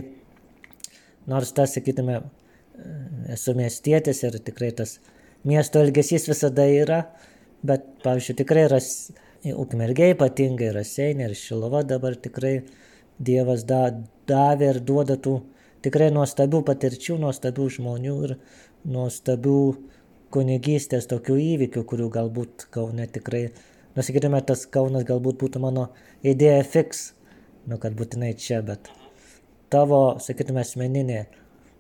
nors tas, sakytume, esu miestietis ir tikrai tas miesto elgesys visada yra, bet, pavyzdžiui, tikrai ras, ukmergiai ypatingai raseinė ir šilova dabar tikrai Dievas da, davė ir duoda tų tikrai nuostabių patirčių, nuostabių žmonių ir, nuostabių kunigystės tokių įvykių, kurių galbūt Kaune tikrai, nusakytume, tas Kaunas galbūt būtų mano idėja fix, nu kad būtinai čia, bet tavo, sakytume, asmeninė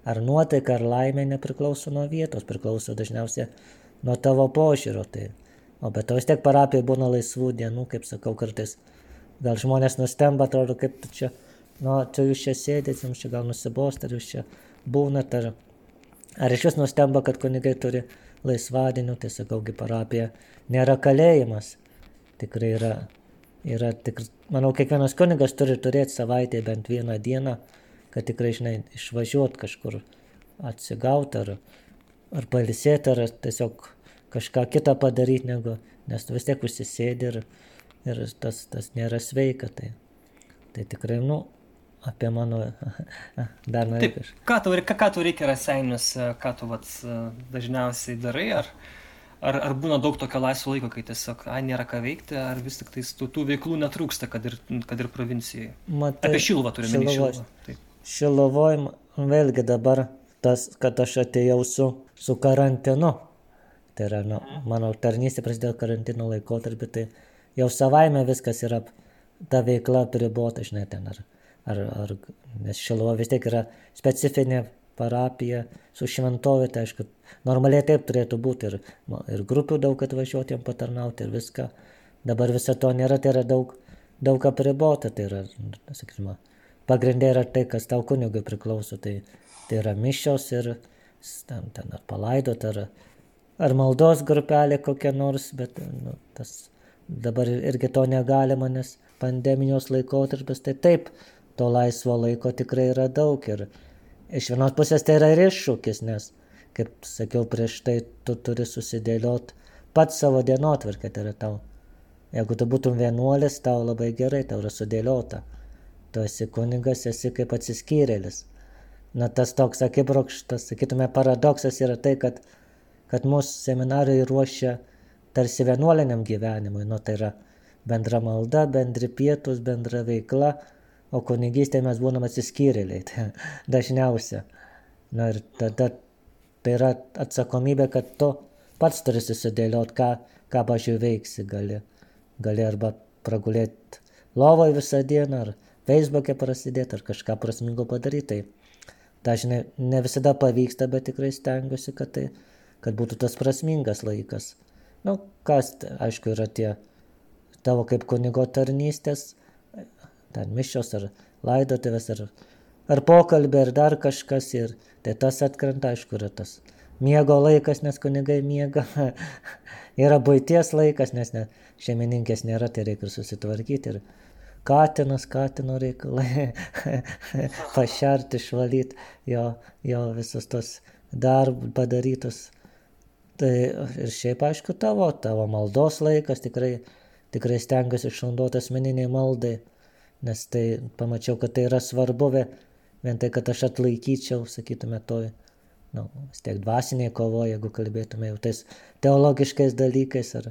ar nuotaika, ar laimė nepriklauso nuo vietos, priklauso dažniausiai nuo tavo požiūrio. Tai, o bet to vis tiek parapijai būna laisvų dienų, kaip sakau, kartais gal žmonės nustemba, atrodo, kaip tu čia, nu, čia jūs čia sėdėt, jums čia gal nusibost, ar jūs čia būnat, ar Ar iš vis nustemba, kad kunigai turi laisvadienių, tai sakaugi parapija nėra kalėjimas. Tikrai yra, yra tik, manau, kiekvienas kunigas turi turėti savaitę bent vieną dieną, kad tikrai, žinai, išvažiuot kažkur atsigauti ar, ar palisėti, ar tiesiog kažką kitą padaryti, negu, nes tu vis tiek užsisėdi ir, ir tas, tas nėra sveika. Tai, tai tikrai, nu, apie mano [LAUGHS] dar norėjau kažką. Ką tau, ką, ką tau reikia raseinius, ką tu vat, dažniausiai darai, ar, ar, ar būna daug tokio laisvo laiko, kai tiesiog, ai, nėra ką veikti, ar vis tik tais tų, tų veiklų netrūksta, kad ir, kad ir provincijai. Matai, apie Šilvą turime Šilovoj. Šilovoj, vėlgi dabar tas, kad aš atėjau su, su karantinu. Tai yra, nu, mano tarnystė prasidėjo karantino laikotarpį, tai jau savaime viskas yra, ta veikla pribota, žinai, ten ar ar, ar, nes Šilovo vis tiek yra specifinė parapija su šventovė, tai aišku, normaliai taip turėtų būti ir, ir grupių daug atvažiuoti jam patarnauti ir viską. Dabar viso to nėra, tai yra daug, daug apribota, tai yra, sakykime, pagrindė yra tai, kas tau kunigui priklauso, tai, tai yra mišios ir ten, ten ar palaidot, ar, ar maldos grupelė kokia nors, bet nu, tas dabar irgi to negalima, nes pandemijos laikotarpis, tai taip, to laisvo laiko tikrai yra daug ir iš vienos pusės tai yra ir iššūkis, nes, kaip sakiau prieš tai, tu turi susidėliot pats savo dienotvarkę, tai yra tau. Jeigu tu būtum vienuolis, tau labai gerai, tau yra sudėliota. Tu esi kunigas, esi kaip atsiskyrėlis. Na tas toks akibrokštas, sakytume, paradoksas yra tai, kad, kad mūsų seminarai ruošia tarsi vienuoliniam gyvenimui. Nu, tai yra bendra malda, bendri pietus, bendra veikla, o kunigystėje mes būnam atsiskyrėliai, tai [LAUGHS] dažniausia. Na ir tada tai yra atsakomybė, kad tu pats turi susidėliot, ką, ką pažiūrėjau veiksi, gali, gali arba pragulėti lovoje visą dieną, ar Facebook'e prasidėti, ar kažką prasmingo padaryti. Tai dažnai ne visada pavyksta, bet tikrai stengiuosi, kad, tai, kad būtų tas prasmingas laikas. Na, nu, kas, aišku, yra tie tavo kaip kunigo tarnystės, ten mišios ar laidotuvės ar, ar pokalbė ar dar kažkas ir tai tas atkrenta, aišku, yra tas miego laikas, nes kunigai miega, [LAUGHS] yra būties laikas, nes ne, šeimininkės nėra, tai reikia ir susitvarkyti ir katinas, katino reikalai, [LAUGHS] pašerti, išvalyti jo, jo visus tos darbus padarytus. Tai ir šiaip aišku tavo, tavo maldos laikas tikrai, tikrai stengiasi išnaudoti asmeniniai maldai nes tai pamačiau, kad tai yra svarbu, vien tai, kad aš atlaikyčiau, sakytume, toj, nu, vis tiek dvasiniai kovo, jeigu kalbėtume jau tais teologiškais dalykais ir,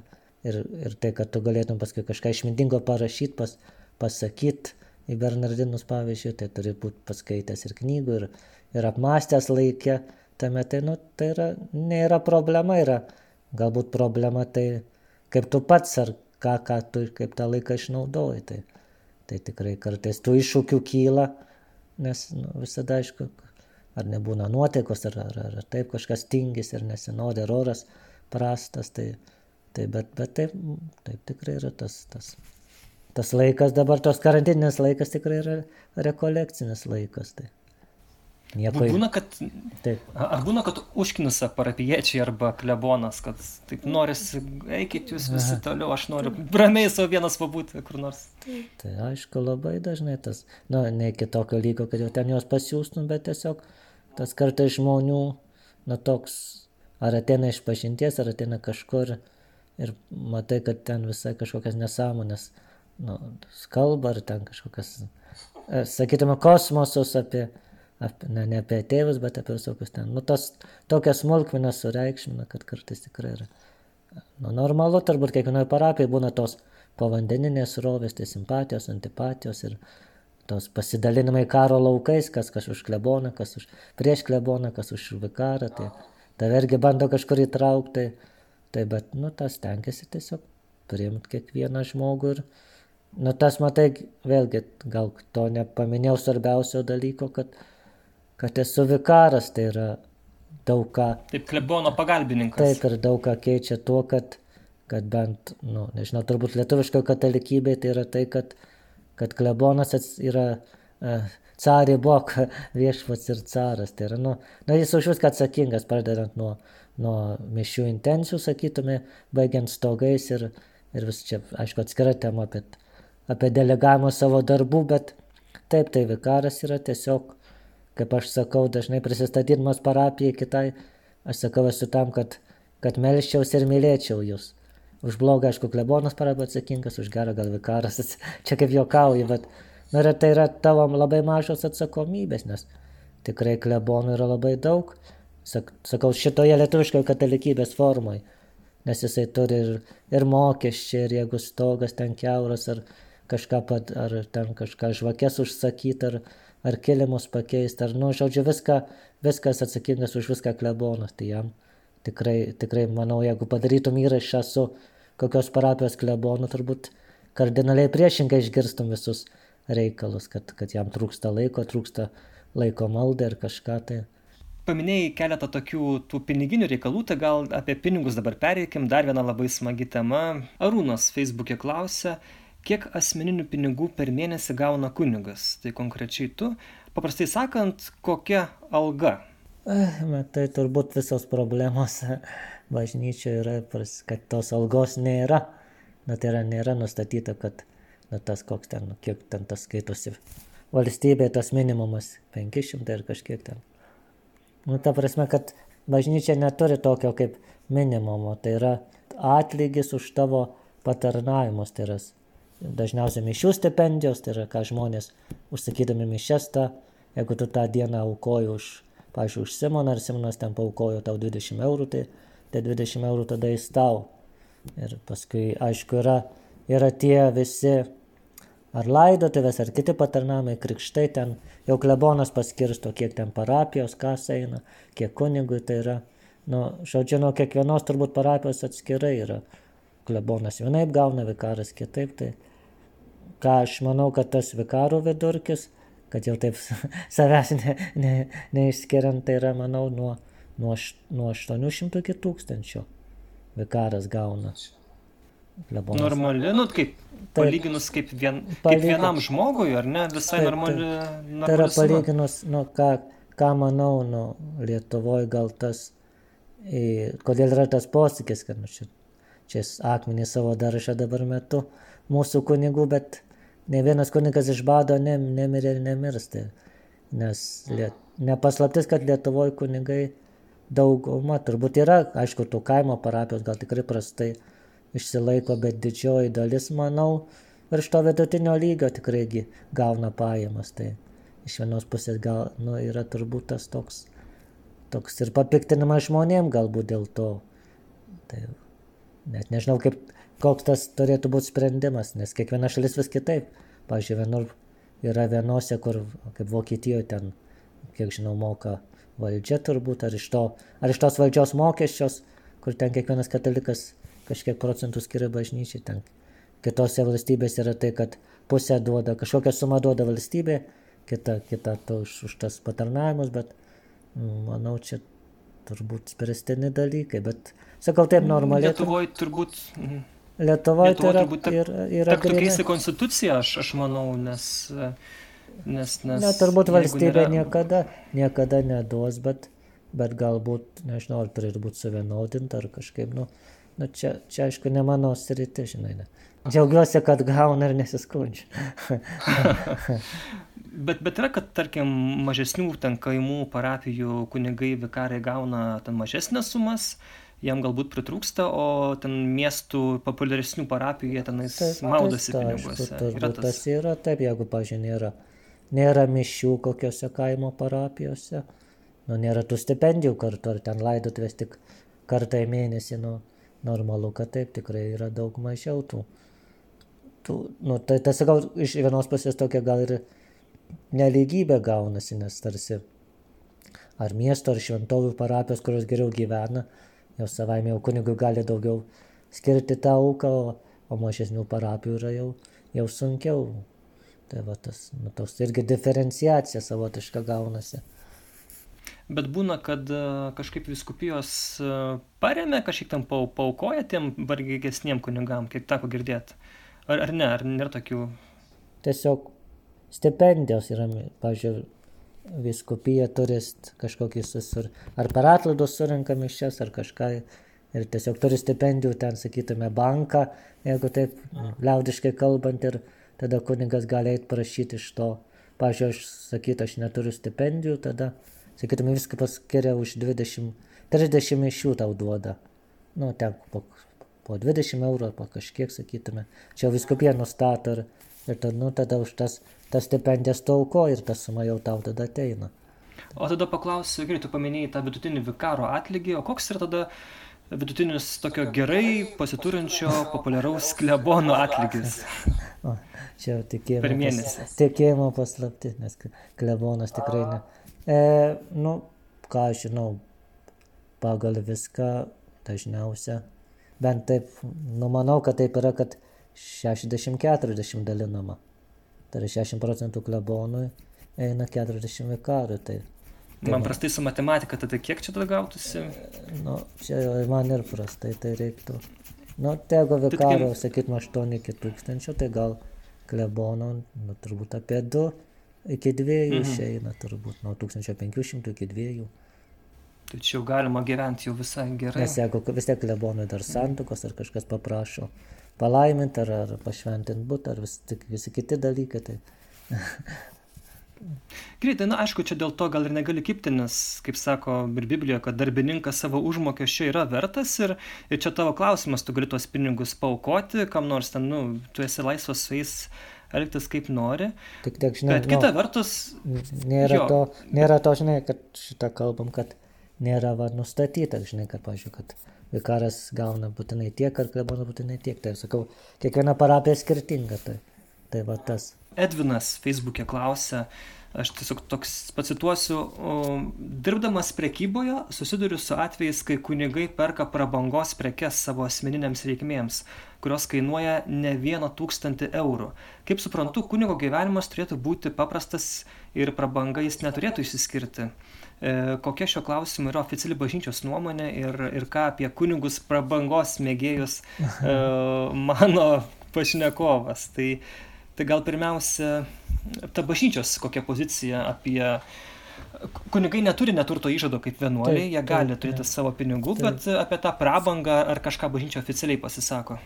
ir, ir tai, kad tu galėtum paskui kažką išmintingo parašyti, pas, pasakyti į Bernardinus pavyzdžiui, tai turi būti paskaitęs ir knygų, ir, ir apmastęs laikę, tame tai, nu, tai yra, nėra problema, yra galbūt problema tai, kaip tu pats ar ką, ką tu, kaip tą laiką išnaudoji. Tai, tai tikrai kartais tų iššūkių kyla, nes nu, visada aišku, ar nebūna nuotaikos, ar, ar, ar taip kažkas tingis ir nesinori, ar oras prastas, tai, tai bet, bet taip, taip tikrai yra tas, tas, tas laikas, dabar tos karantinės laikas tikrai yra rekolekcinis laikas. Tai. Nieko... Būna, kad, taip. Ar būna, kad užknisa parapiečiai arba klebonas, kad taip norisi, eikit jūs visi toliau, aš noriu ramiai savo vienas pabūti kur nors. Tai aišku, labai dažnai tas, na, ne iki tokio lygio, kad jau ten juos pasiūstum, bet tiesiog tas kartais žmonių, na, toks, ar ateina iš pažinties, ar ateina kažkur ir matai, kad ten visai kažkokias nesąmonės, nu, kalba, ar ten kažkokias, e, sakytume, kosmosus apie apie, ne, ne apie tėvus, bet apie visokius ten. Nu, tas tokias smulkmenas sureikšmina, kad kartais tikrai yra. Nu, normalu, turbūt kiekvienoje parapijoje būna tos povandeninės rovės, tai simpatijos, antipatijos ir tos pasidalinimai karo laukais, kas kas už kleboną, kas už prieš kleboną, kas už vikarą, tai tave irgi bando kažkur įtraukti, tai, tai bet, nu, tas tenkėsi tiesiog priimti kiekvieną žmogų ir, nu, tas matai, vėlgi, gal to nepaminėjau svarbiausio dalyko, kad kad esu vikaras, tai yra daug ką. Taip, klebono pagalbininkas. Taip, ir daug ką keičia tuo, kad, kad bent, nu, nežinau, turbūt lietuviško katalikybė tai yra tai, kad, kad klebonas yra uh, carė bok [LAUGHS] viešpats ir caras. Tai yra, nu, nu jis už viską atsakingas, pradedant nuo, nuo mišių intencijų, sakytume, baigiant stogais ir, ir vis čia, aišku, atskira tema apie, apie delegavimą savo darbų, bet taip, tai vikaras yra tiesiog kaip aš sakau, dažnai prisistatydamas parapijai kitai, aš sakau, esu tam, kad, kad melščiausi ir mylėčiau jūs. Už blogą, aišku, klebonas parapijai atsakingas, už gerą gal vikaras, [LAUGHS] čia kaip juokauju, bet nu, tai yra tavo labai mažos atsakomybės, nes tikrai klebonų yra labai daug, Sak, sakau, šitoje lietuviškoje katalikybės formoje, nes jisai turi ir, ir mokesčiai, ir jeigu stogas ten keuras, ar kažką, pat, ar ten kažką žvakės užsakyti, ar, ar kilimus pakeisti, ar, nu, žodžiu, viską, viskas atsakingas už viską klebonas, tai jam tikrai, tikrai, manau, jeigu padarytum įrašą su kokios parapijos klebonu, turbūt kardinaliai priešingai išgirstum visus reikalus, kad, kad jam trūksta laiko, trūksta laiko maldai ir kažką tai. Paminėjai keletą tokių tų piniginių reikalų, tai gal apie pinigus dabar pereikim. Dar viena labai smagi tema. Arūnas Facebook'e klausia, kiek asmeninių pinigų per mėnesį gauna kunigas. Tai konkrečiai tu, paprastai sakant, kokia alga? Eh, tai turbūt visos problemos [LAUGHS] bažnyčioje yra, kad tos algos nėra. Na tai yra, nėra nustatyta, kad na, tas koks ten, kiek ten tas skaitosi. Valstybė tas minimumas 500 ir kažkiek ten. Nu, ta prasme, kad bažnyčia neturi tokio kaip minimumo, tai yra atlygis už tavo patarnavimus, tai yra dažniausiai mišių stipendijos, tai yra ką žmonės užsakydami mišestą, jeigu tu tą dieną aukoji už, pažiūrėjau, už Simoną ir Simonas ten paukojo tau 20 eurų, tai, tai 20 eurų tada jis tau. Ir paskui, aišku, yra, yra tie visi ar laidotuvės, ar kiti patarnamai, krikštai ten, jau klebonas paskirsto, kiek ten parapijos, kas eina, kiek kunigui tai yra. Nu, žodžiu, nuo kiekvienos turbūt parapijos atskirai yra. Klebonas vienaip gauna, vikaras kitaip. Tai ką aš manau, kad tas vikarų vidurkis, kad jau taip [LAUGHS] savęs ne, ne, neišskiriant, tai yra, manau, nuo, nuo, nuo 800 iki 1000 vikaras gauna. Klebonas. Normali, nu, kaip Taip, palyginus kaip, vien, kaip vienam žmogui, ar ne, visai taip, normali. Taip. Tai yra palyginus, nu, ką, ką manau, nu, Lietuvoje gal tas, į, kodėl yra tas posakis, kad nu, čia, čia akmenį savo daržą dabar metu mūsų kunigų, bet ne vienas kunigas iš bado ne, nemirė ir nemirs. Tai, nes liet, nepaslaptis, kad Lietuvoje kunigai dauguma, turbūt yra, aišku, tų kaimo parapijos gal tikrai prastai išsilaiko, bet didžioji dalis, manau, virš to vidutinio lygio tikrai gauna pajamas. Tai iš vienos pusės gal nu, yra turbūt tas toks, toks ir papiktinimas žmonėm galbūt dėl to. Tai net nežinau, kaip, koks tas turėtų būti sprendimas, nes kiekviena šalis vis kitaip. Pavyzdžiui, vienur yra vienose, kur, kaip Vokietijoje ten, kiek žinau, moka valdžia turbūt, ar iš, to, ar iš tos valdžios mokesčios, kur ten kiekvienas katalikas kažkiek procentų skiria bažnyčiai. Ten kitose valstybėse yra tai, kad pusę duoda, kažkokią sumą duoda valstybė, kita, kita to už, už tas patarnavimus, bet mm, manau, čia turbūt spręstini dalykai, bet sakau taip normaliai. Lietuvoje turbūt. Mhm. Lietuvoje tai yra, turbūt yra, yra tektų keisti konstituciją, aš, aš manau, nes, nes, nes Na, turbūt valstybė nėra... niekada, niekada neduos, bet, bet galbūt, nežinau, ar turėtų būti suvienodinta ar kažkaip, nu, Nu, čia, čia aišku, ne mano sriti, žinai. Ne. Džiaugiuosi, kad gauna ir nesiskundžia. [LAUGHS] bet, bet yra, kad, tarkim, mažesnių ten kaimų parapijų kunigai vikarai gauna ten mažesnės sumas, jam galbūt pritrūksta, o ten miestų populiaresnių parapijų jie tenais taip, maudosi tas, piniguose. Aišku, yra tas... tas yra taip, jeigu, pažiūrėjau, nėra, nėra mišių kokiuose kaimo parapijose, nu, nėra tų stipendijų kartu, ar ten laidotuvės tik kartą į mėnesį, nu, normalu, kad taip tikrai yra daug mažiau tų. tų nu, tai tas gal iš vienos pusės tokia gal ir neligybė gaunasi, nes tarsi ar miesto, ar šventovių parapijos, kurios geriau gyvena, jau savaime jau kunigui gali daugiau skirti tą auką, o, o mažesnių parapijų yra jau, jau sunkiau. Tai va tas, nu, tos irgi diferenciacija savotiška gaunasi bet būna, kad e, kažkaip viskupijos e, paremia, kažkiek tam paukoja tiem vargigesniem kunigam, kaip teko girdėti. Ar, ar ne, ar nėra tokių? Tiesiog stipendijos yra, pažiūrėjau, viskupija turist kažkokį susur, ar per atlaidus surinka mišes, ar kažką, ir tiesiog turi stipendijų ten, sakytume, banką, jeigu taip liaudiškai kalbant, ir tada kunigas gali eiti prašyti iš to. Pavyzdžiui, aš sakyt, aš neturiu stipendijų, tada sakytume, viskas skiria už 20, 30 iš jų tau duoda. Nu, ten po, po 20 eurų arba kažkiek, sakytume. Čia viskupė nustato ir, ir tada, nu, tada už tas, tas stipendijas tauko ir ta suma jau tau tada ateina. O tada paklausiu, gerai, tu paminėjai tą vidutinį vikaro atlygį, o koks yra tada vidutinis tokio gerai pasiturinčio populiaraus klebono atlygis? O, čia jau tikėjimo, pas, tikėjimo paslapti, nes klebonas tikrai ne. E, nu, ką aš žinau, pagal viską dažniausia, bent taip, nu manau, kad taip yra, kad 60-40 dalinama. Tai yra 60 procentų klebonui, eina 40 vikarų. Tai, tai man prastai su matematika, tada kiek čia tada gautųsi? Nu, čia man ir prastai, tai reiktų. Nu, tegu vikaro, tai, sakytum, 8 iki 1000, tai gal klebono, nu, turbūt apie 2 iki 2 mhm. išeina, turbūt nuo 1500 iki 2. Tai čia jau galima gyventi jau visai gerai. Nes jeigu vis tiek klebonui dar santukos ar kažkas paprašo palaiminti ar, ar pašventinti būtą ar vis, tik, visi kiti dalykai, tai Greitai, na aišku, čia dėl to gal ir negali kipti, nes, kaip sako ir Biblijoje, kad darbininkas savo užmokesčio yra vertas ir, ir čia tavo klausimas, tu gali tuos pinigus paukoti, kam nors ten, nu, tu esi laisvas su jais elgtis kaip nori. Tik tiek, žinai, bet kita nu, vertus. Nėra, jo. to, nėra to, žinai, kad šitą kalbam, kad nėra va, nustatyta, žinai, kad, pažiūrėjau, kad vikaras gauna būtinai tiek, ar klebonas būtinai tiek. Tai sakau, kiekviena parapija skirtinga. Tai, tai va tas. Edvinas Facebook'e klausia, aš tiesiog toks pacituosiu, dirbdamas prekyboje susiduriu su atvejais, kai kunigai perka prabangos prekes savo asmeniniams reikmėms, kurios kainuoja ne vieną tūkstantį eurų. Kaip suprantu, kunigo gyvenimas turėtų būti paprastas ir prabanga jis neturėtų išsiskirti. E, kokia šio klausimu yra oficiali bažnyčios nuomonė ir, ir ką apie kunigus prabangos mėgėjus e, [LAUGHS] mano pašnekovas. Tai Tai gal pirmiausia, ta bažnyčios kokia pozicija apie... Kunigai neturi neturto įžado kaip vienuoliai, taip, jie gali taip, turėti taip, savo pinigų, taip. bet apie tą prabangą ar kažką bažnyčia oficialiai pasisako.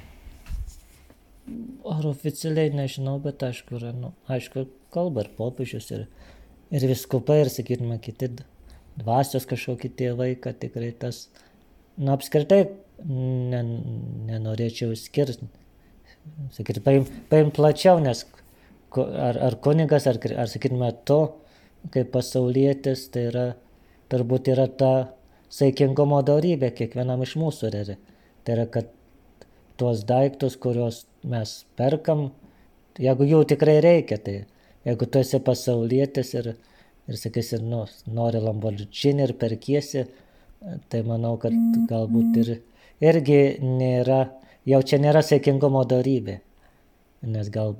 Ar oficialiai nežinau, bet aišku, yra, nu, aišku, kalba ir popiežius, ir, ir viskupai, ir, sakytume, kiti dvasios kažkokie tėvai, kad tikrai tas, na, apskritai ne, nenorėčiau skirti sakyti, paim, paim plačiau, nes ar, ar kunigas, ar, ar sakytume, to, kaip pasaulietis, tai yra, turbūt yra ta saikingumo darybė kiekvienam iš mūsų. Yra. Tai yra, kad tuos daiktus, kuriuos mes perkam, jeigu jų tikrai reikia, tai jeigu tu esi pasaulietis ir, ir sakysi, nu, nori Lamborghini ir perkiesi, tai manau, kad galbūt ir, irgi nėra jau čia nėra sėkingumo darybė. Nes gal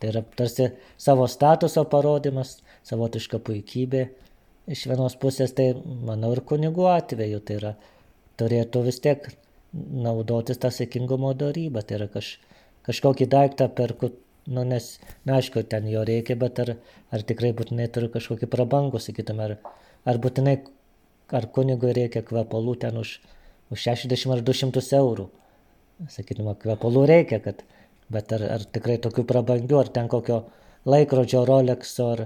tai yra tarsi savo statuso parodimas, savotiška puikybė. Iš vienos pusės tai, manau, ir kunigų atveju tai yra, turėtų vis tiek naudotis tą sėkingumo darybą. Tai yra kaž, kažkokį daiktą perku, nu, nes, na, aišku, ten jo reikia, bet ar, ar tikrai būtinai turiu kažkokį prabangų, sakytume, ar, ar būtinai, ar kunigui reikia kvepalų ten už, už 60 ar 200 eurų sakytume, kvepalų reikia, kad, bet ar, ar tikrai tokių prabangių, ar ten kokio laikrodžio Rolexo, ar,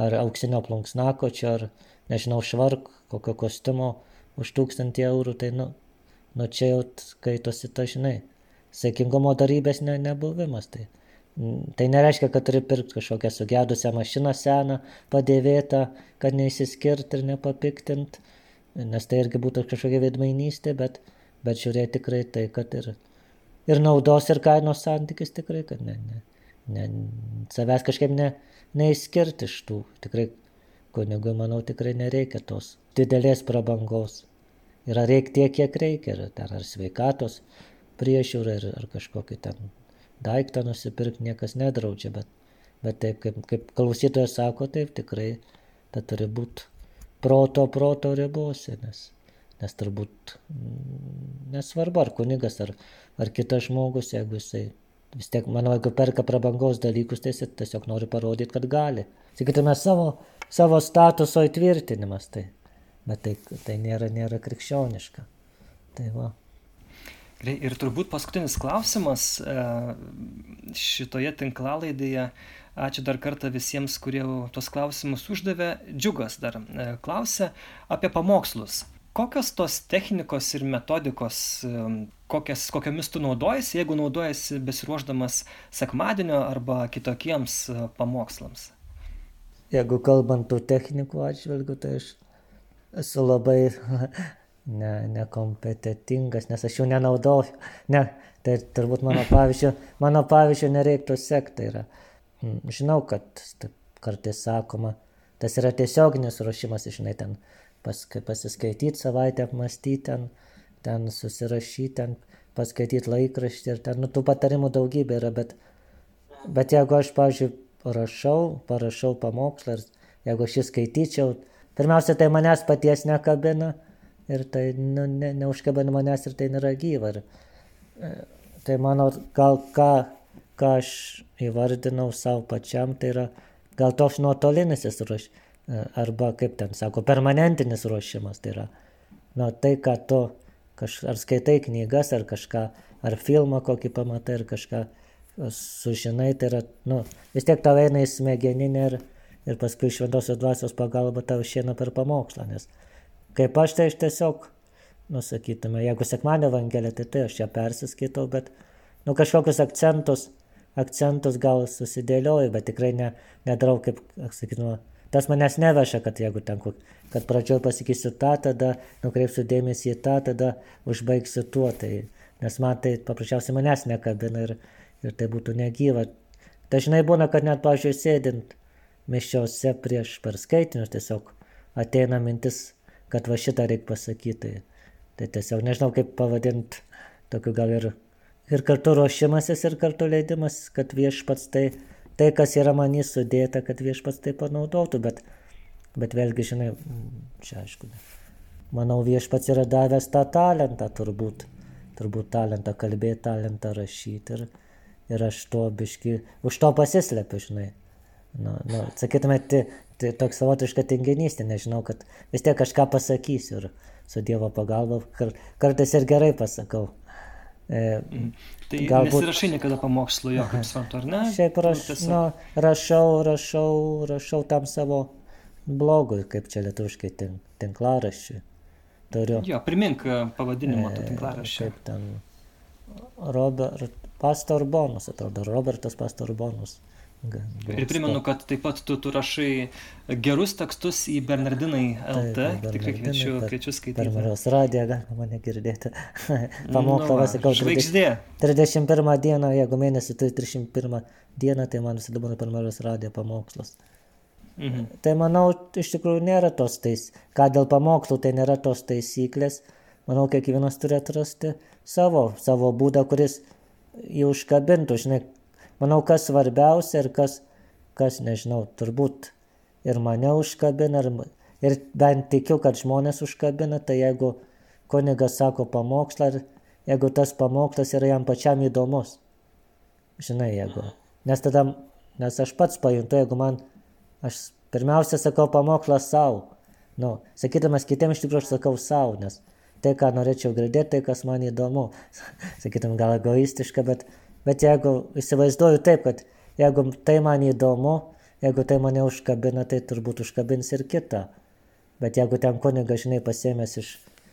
ar auksinio plunksnako čia, ar nežinau, švark, kokio kostiumo už tūkstantį eurų, tai nu, nu čia jau skaitosi ta, žinai, sėkingumo darybės ne, nebuvimas. Tai, tai nereiškia, kad turi pirkti kažkokią sugedusią mašiną seną, padėvėtą, kad neįsiskirti ir nepapiktint, nes tai irgi būtų kažkokia veidmainystė, bet, bet žiūrėti tikrai tai, kad ir ir naudos ir kainos santykis tikrai, kad ne, ne, ne, savęs kažkaip ne, neįskirti iš tų. Tikrai kunigui, manau, tikrai nereikia tos didelės prabangos. Yra reikia tiek, kiek reikia, ar, ar sveikatos priežiūra, ar, ar kažkokį ten daiktą nusipirkti niekas nedraudžia, bet, bet taip, kaip, kaip klausytojas sako, taip tikrai ta turi būti proto, proto ribose, nes nes turbūt mm, nesvarbu, ar kunigas, ar, ar kitas žmogus, jeigu jisai vis tiek, manau, jeigu perka prabangos dalykus, tai jis tiesiog nori parodyti, kad gali. Sakytume, savo, savo statuso įtvirtinimas, tai, bet tai, tai nėra, nėra krikščioniška. Tai va. Ir turbūt paskutinis klausimas e, šitoje tinklalaidėje. Ačiū dar kartą visiems, kurie tuos klausimus uždavė. Džiugas dar e, klausė apie pamokslus kokios tos technikos ir metodikos kokias kokiomis tu naudojiesi jeigu naudojiesi besiruošdamas sekmadienio arba kitokiems e, pamokslams jeigu kalbant tų technikų atžvilgiu tai aš esu labai ne, nekompetitingas, nes aš jų nenaudoju. Ne, tai turbūt mano pavyzdžio, mano pavyzdžio nereiktų sekti. Tai yra, žinau, kad taip kartais sakoma, tas yra tiesioginis ruošimas, žinai, ten pas, pasiskaityti savaitę, apmastyti ten, ten susirašyti, ten paskaityti laikraštį ir ten, nu, tų patarimų daugybė yra, bet Bet jeigu aš, pavyzdžiui, rašau, parašau pamokslą, jeigu aš jį skaityčiau, pirmiausia, tai manęs paties nekabina ir tai nu, ne, neužkabina manęs ir tai nėra gyva. Ir, e, tai mano, gal ką, ką aš įvardinau savo pačiam, tai yra gal toks nuotolinis ruoš, e, arba kaip ten sako, permanentinis ruošimas. Tai yra, nu, tai, ką tu, kaž, ar skaitai knygas, ar kažką, ar filmą kokį pamatai, ar kažką sužinai, tai yra, nu, vis tiek tau eina į smegeninę ir, ir paskui šventosios dvasios pagalba tau išeina per pamokslą, nes kaip aš tai aš tiesiog, nu, sakytume, jeigu sekmanio evangelija, tai tai aš ją persiskaitau, bet, nu, kažkokius akcentus, akcentus gal susidėlioju, bet tikrai ne, nedarau, kaip, sakytume, tas manęs neveša, kad jeigu ten, kad pradžioj pasakysiu tą, tada nukreipsiu dėmesį į tą, tada užbaigsiu tuo, tai, nes man tai paprasčiausiai manęs nekabina ir, ir tai būtų negyva. Dažnai būna, kad net, pažiūrėjau, sėdint mišiose prieš perskaitinius tiesiog ateina mintis, kad va šitą reikia pasakyti. Tai tiesiog nežinau, kaip pavadinti, tokiu gal ir, ir kartu ruošimasis, ir kartu leidimas, kad viešpats tai, tai kas yra manį sudėta, kad viešpats tai panaudotų, bet, bet vėlgi, žinai, čia aišku, manau, viešpats yra davęs tą talentą turbūt, turbūt talentą kalbėti, talentą rašyti. Ir, ir aš to biški, už to pasislepiu, žinai. Nu, nu, sakytume, tai, tai toks savotiška tinginystė, nežinau, kad vis tiek kažką pasakysiu ir su Dievo pagalba kar, kartais ir gerai pasakau. E, tai galbūt... nesirašai niekada pamokslų jo, kaip suprantu, ar ne? Šiaip raš, nu, nu, rašau, rašau, rašau tam savo blogui, kaip čia lietuviškai tink, tinklaraščiui. Turiu. Jo, primink pavadinimą to tinklaraščio. Kaip ten Robert, Pastorbonus, atrodo, Robertas Pastorbonus. Ir primenu, kad taip pat tu, tu rašai gerus tekstus į Bernardinai LT, taip, tikrai kviečiu, kviečiu skaityti. Per Marijos radiją galima mane girdėti. [LAUGHS] Pamokslą, nu, sakau, žvaigždė. 31 dieną, jeigu mėnesį turi 31 dieną, tai man visada būna per Marijos radiją pamokslas. Mhm. Tai manau, iš tikrųjų nėra tos tais, ką dėl pamokslų, tai nėra tos taisyklės. Manau, kiekvienas turi atrasti savo, savo būdą, kuris jį užkabintų, žinai, manau, kas svarbiausia ir kas, kas nežinau, turbūt ir mane užkabina, ir, ir bent tikiu, kad žmonės užkabina, tai jeigu kunigas sako pamokslą, jeigu tas pamokslas yra jam pačiam įdomus, žinai, jeigu, nes tada, nes aš pats pajuntu, jeigu man, aš pirmiausia sakau pamokslą savo, nu, sakydamas kitiems iš tikrųjų aš sakau savo, nes tai, ką norėčiau girdėti, tai, kas man įdomu. [LAUGHS] Sakytum, gal egoistiška, bet, bet jeigu įsivaizduoju taip, kad jeigu tai man įdomu, jeigu tai mane užkabina, tai turbūt užkabins ir kitą. Bet jeigu ten kuniga, žinai, pasėmės iš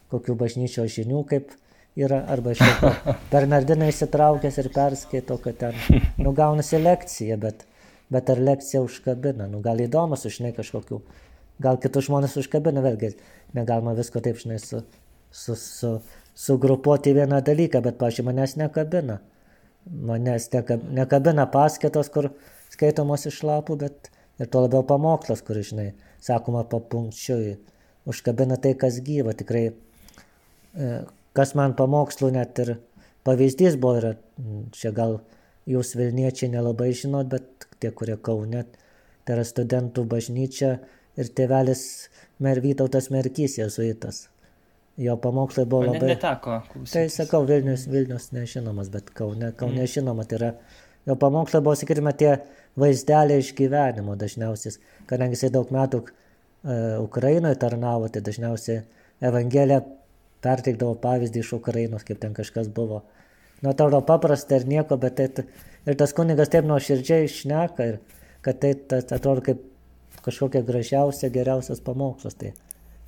kokių bažnyčio žinių, kaip yra, arba iš [LAUGHS] Bernardinai įsitraukęs ir perskaito, kad ten, nu, gaunasi lekcija, bet, bet ar lekcija užkabina, nu, gal įdomu, žinai, kažkokių, gal kitus žmonės užkabina, vėlgi, negalima visko taip, žinai, su, su, su, sugrupuoti vieną dalyką, bet, pažiūrėjau, manęs nekabina. Manęs nekabina paskaitos, kur skaitomos iš lapų, bet ir tuo labiau pamokslas, kur, žinai, sakoma papunkčiui, užkabina tai, kas gyva. Tikrai, e, kas man pamokslų net ir pavyzdys buvo, yra, čia gal jūs Vilniečiai nelabai žinot, bet tie, kurie Kaune, tai yra studentų bažnyčia ir tėvelis Mervytautas Merkys, jezuitas. Jo pamokslai buvo labai... Ne, neteko. Klausytis. Tai sakau, Vilnius, Vilnius nežinomas, bet Kaune, Kaune mm. žinoma, tai yra... Jo pamokslai buvo, sakykime, tie vaizdeliai iš gyvenimo dažniausiai, kadangi jisai daug metų uh, Ukrainoje tarnavo, tai dažniausiai Evangelija perteikdavo pavyzdį iš Ukrainos, kaip ten kažkas buvo. Nu, atrodo paprasta ir nieko, bet tai, ir tas kunigas taip nuoširdžiai išneka, ir kad tai, tai atrodo kaip kažkokia gražiausia, geriausias pamokslas. Tai,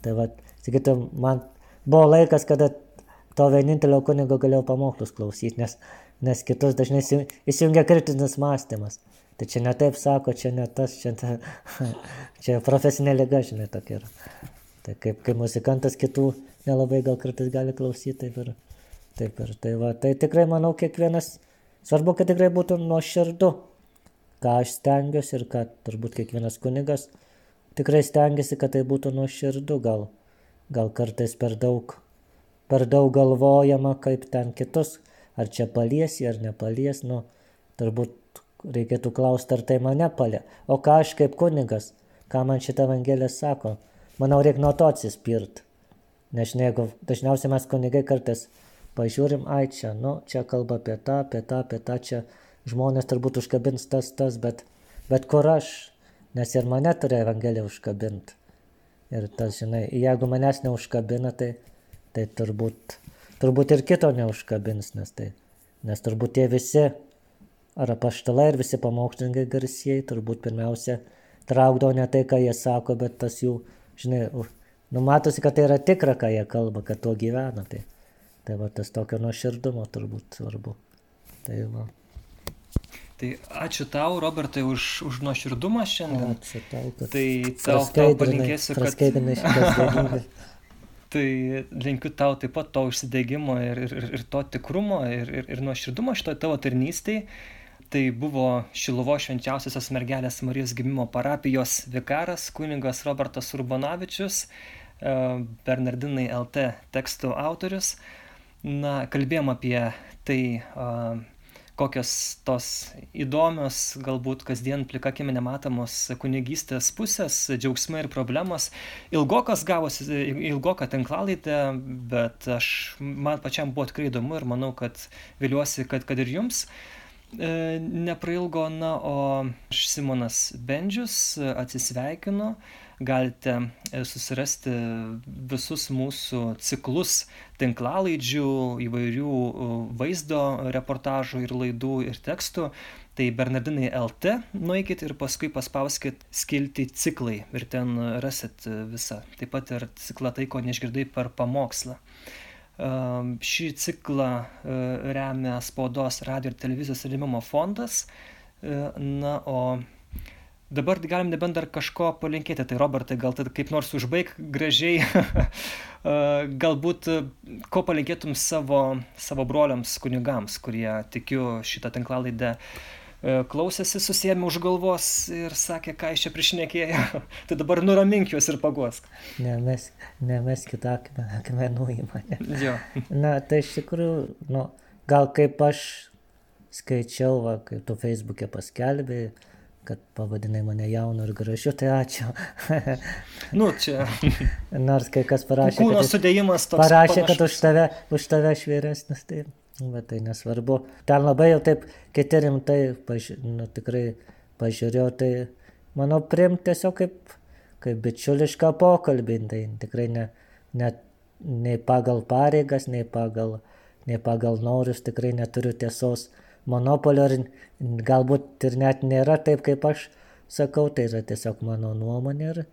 tai va, sakytum, man buvo laikas, kada to vienintelio kunigo galėjau pamokslus klausyti, nes, nes kitus dažnai įsijungia kritinis mąstymas. Tai čia ne taip sako, čia ne tas, čia, ta, [LAUGHS] čia profesinė lyga, žinai, tokia yra. Tai kaip, kaip muzikantas kitų nelabai gal kartais gali klausyti, taip ir taip. Ir, tai, va, tai tikrai manau kiekvienas, svarbu, kad tikrai būtų nuoširdu, ką aš stengiuosi ir kad turbūt kiekvienas kunigas tikrai stengiasi, kad tai būtų nuoširdu gal gal kartais per daug, per daug galvojama, kaip ten kitus, ar čia paliesi, ar nepalies, nu, turbūt reikėtų klausti, ar tai mane palė. O ką aš kaip kunigas, ką man šitą evangelija sako. Manau, reikia nuo to atsispirt. Nes jeigu dažniausiai mes kunigai kartais pažiūrim, ai čia, nu, čia kalba apie tą, apie tą, apie tą, čia žmonės turbūt užkabins tas, tas, bet, bet kur aš, nes ir mane turi Evangelija užkabinti. Ir tas, žinai, jeigu manęs neužkabina, tai, tai turbūt, turbūt ir kito neužkabins, nes, tai, nes turbūt tie visi, ar apaštalai, ir visi pamokslininkai garsieji, turbūt pirmiausia traukdavo ne tai, ką jie sako, bet tas jų, žinai, numatosi, kad tai yra tikra, ką jie kalba, kad tuo gyvena. Tai, tai va tas tokio nuoširdumo turbūt svarbu. Tai va. Tai ačiū tau, Robertai, už, už nuoširdumą šiandien. Ačiū tau, kad tai tau, tau palinkėsiu, kad... [LAUGHS] tai linkiu tau taip pat to užsidėgymo ir, ir, ir to tikrumo ir, ir, ir nuoširdumo šitoje tavo tarnystėje. Tai buvo Šilovo švenčiausiosios mergelės Marijos gimimo parapijos vikaras, kuningas Robertas Urbanavičius, e, Bernardinai LT tekstų autorius. Na, kalbėjom apie tai, kokios tos įdomios, galbūt kasdien plikakimi nematomos kunigystės pusės, džiaugsmai ir problemos. Ilgokas gavosi, ilgoka tinklalaidė, bet aš, man pačiam buvo tikrai įdomu ir manau, kad viliuosi, kad, kad ir jums. E, neprailgo, na, o aš Simonas Bendžius atsisveikinu galite e, susirasti visus mūsų ciklus tinklalaidžių, įvairių e, vaizdo reportažų ir laidų ir tekstų. Tai Bernardinai LT nueikit ir paskui paspauskit skilti ciklai ir ten rasit visą. Taip pat ir ciklą tai, ko neišgirdai per pamokslą. E, šį ciklą remia spaudos radio ir televizijos rėmimo fondas. Na, o dabar galim nebent dar kažko palinkėti. Tai Robertai, gal tada kaip nors užbaig gražiai, [LAUGHS] galbūt ko palinkėtum savo, savo broliams kunigams, kurie tikiu šitą tinklalaidę klausėsi, susėmė už galvos ir sakė, ką iš čia prišnekėjo. [LAUGHS] tai dabar nuramink juos ir paguosk. Ne, mes, ne, mes kitą akmenų į mane. Jo. [LAUGHS] Na, tai iš tikrųjų, nu, gal kaip aš skaičiau, va, kaip tu Facebook'e paskelbėjai, kad pavadinai mane jaunu ir gražiu, tai ačiū. [LAUGHS] nu, čia. [LAUGHS] Nors kai kas parašė. Kūno sudėjimas toks. Parašė, panašus. kad už tave, už tave aš vyresnis, tai, bet tai nesvarbu. Ten labai jau taip kiti rimtai, paži, nu, tikrai pažiūrėjau, tai manau, priim tiesiog kaip, kaip bičiulišką pokalbį, tai tikrai ne, ne, nei pagal pareigas, nei pagal, nei pagal norus, tikrai neturiu tiesos monopolio ir galbūt ir net nėra taip, kaip aš sakau, tai yra tiesiog mano nuomonė ir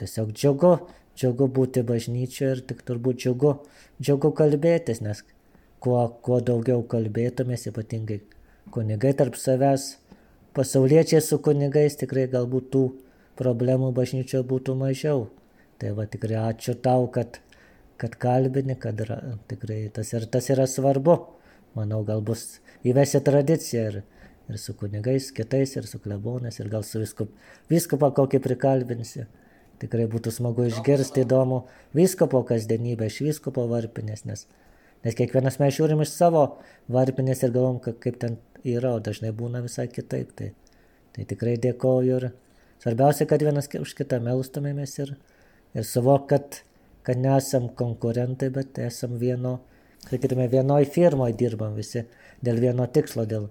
tiesiog džiugu, džiugu būti bažnyčioje ir tik turbūt džiugu, džiugu kalbėtis, nes kuo, kuo daugiau kalbėtumės, ypatingai kunigai tarp savęs, pasauliečiai su kunigais tikrai galbūt tų problemų bažnyčioje būtų mažiau. Tai va tikrai ačiū tau, kad, kad kalbini, kad yra, tikrai tas, ir, tas yra svarbu. Manau, gal bus įvesi tradiciją ir, ir su kunigais kitais, ir su klebonais, ir gal su viskup, viskupą kokį prikalbinsi. Tikrai būtų smagu išgirsti įdomu viskupo kasdienybę iš viskupo varpinės, nes, nes kiekvienas mes žiūrim iš savo varpinės ir galvom, kaip ten yra, o dažnai būna visai kitaip. Tai, tai tikrai dėkoju ir svarbiausia, kad vienas už kitą melstumėmės ir, ir suvok, kad, kad nesam konkurentai, bet esam vieno, sakytume, vienoj firmoje dirbam visi dėl vieno tikslo, dėl,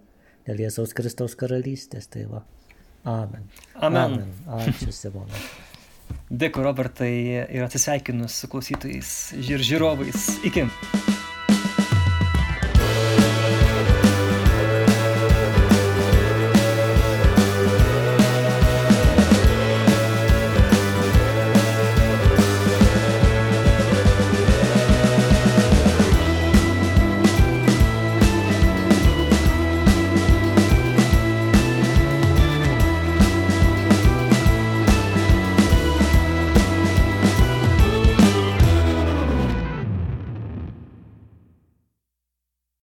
dėl Jėzaus Kristaus karalystės. Tai va. Amen. Amen. Amen. Ačiū, Simona. Dėkui, Robertai, ir atsisveikinu su klausytojais ir žiūrovais. Iki.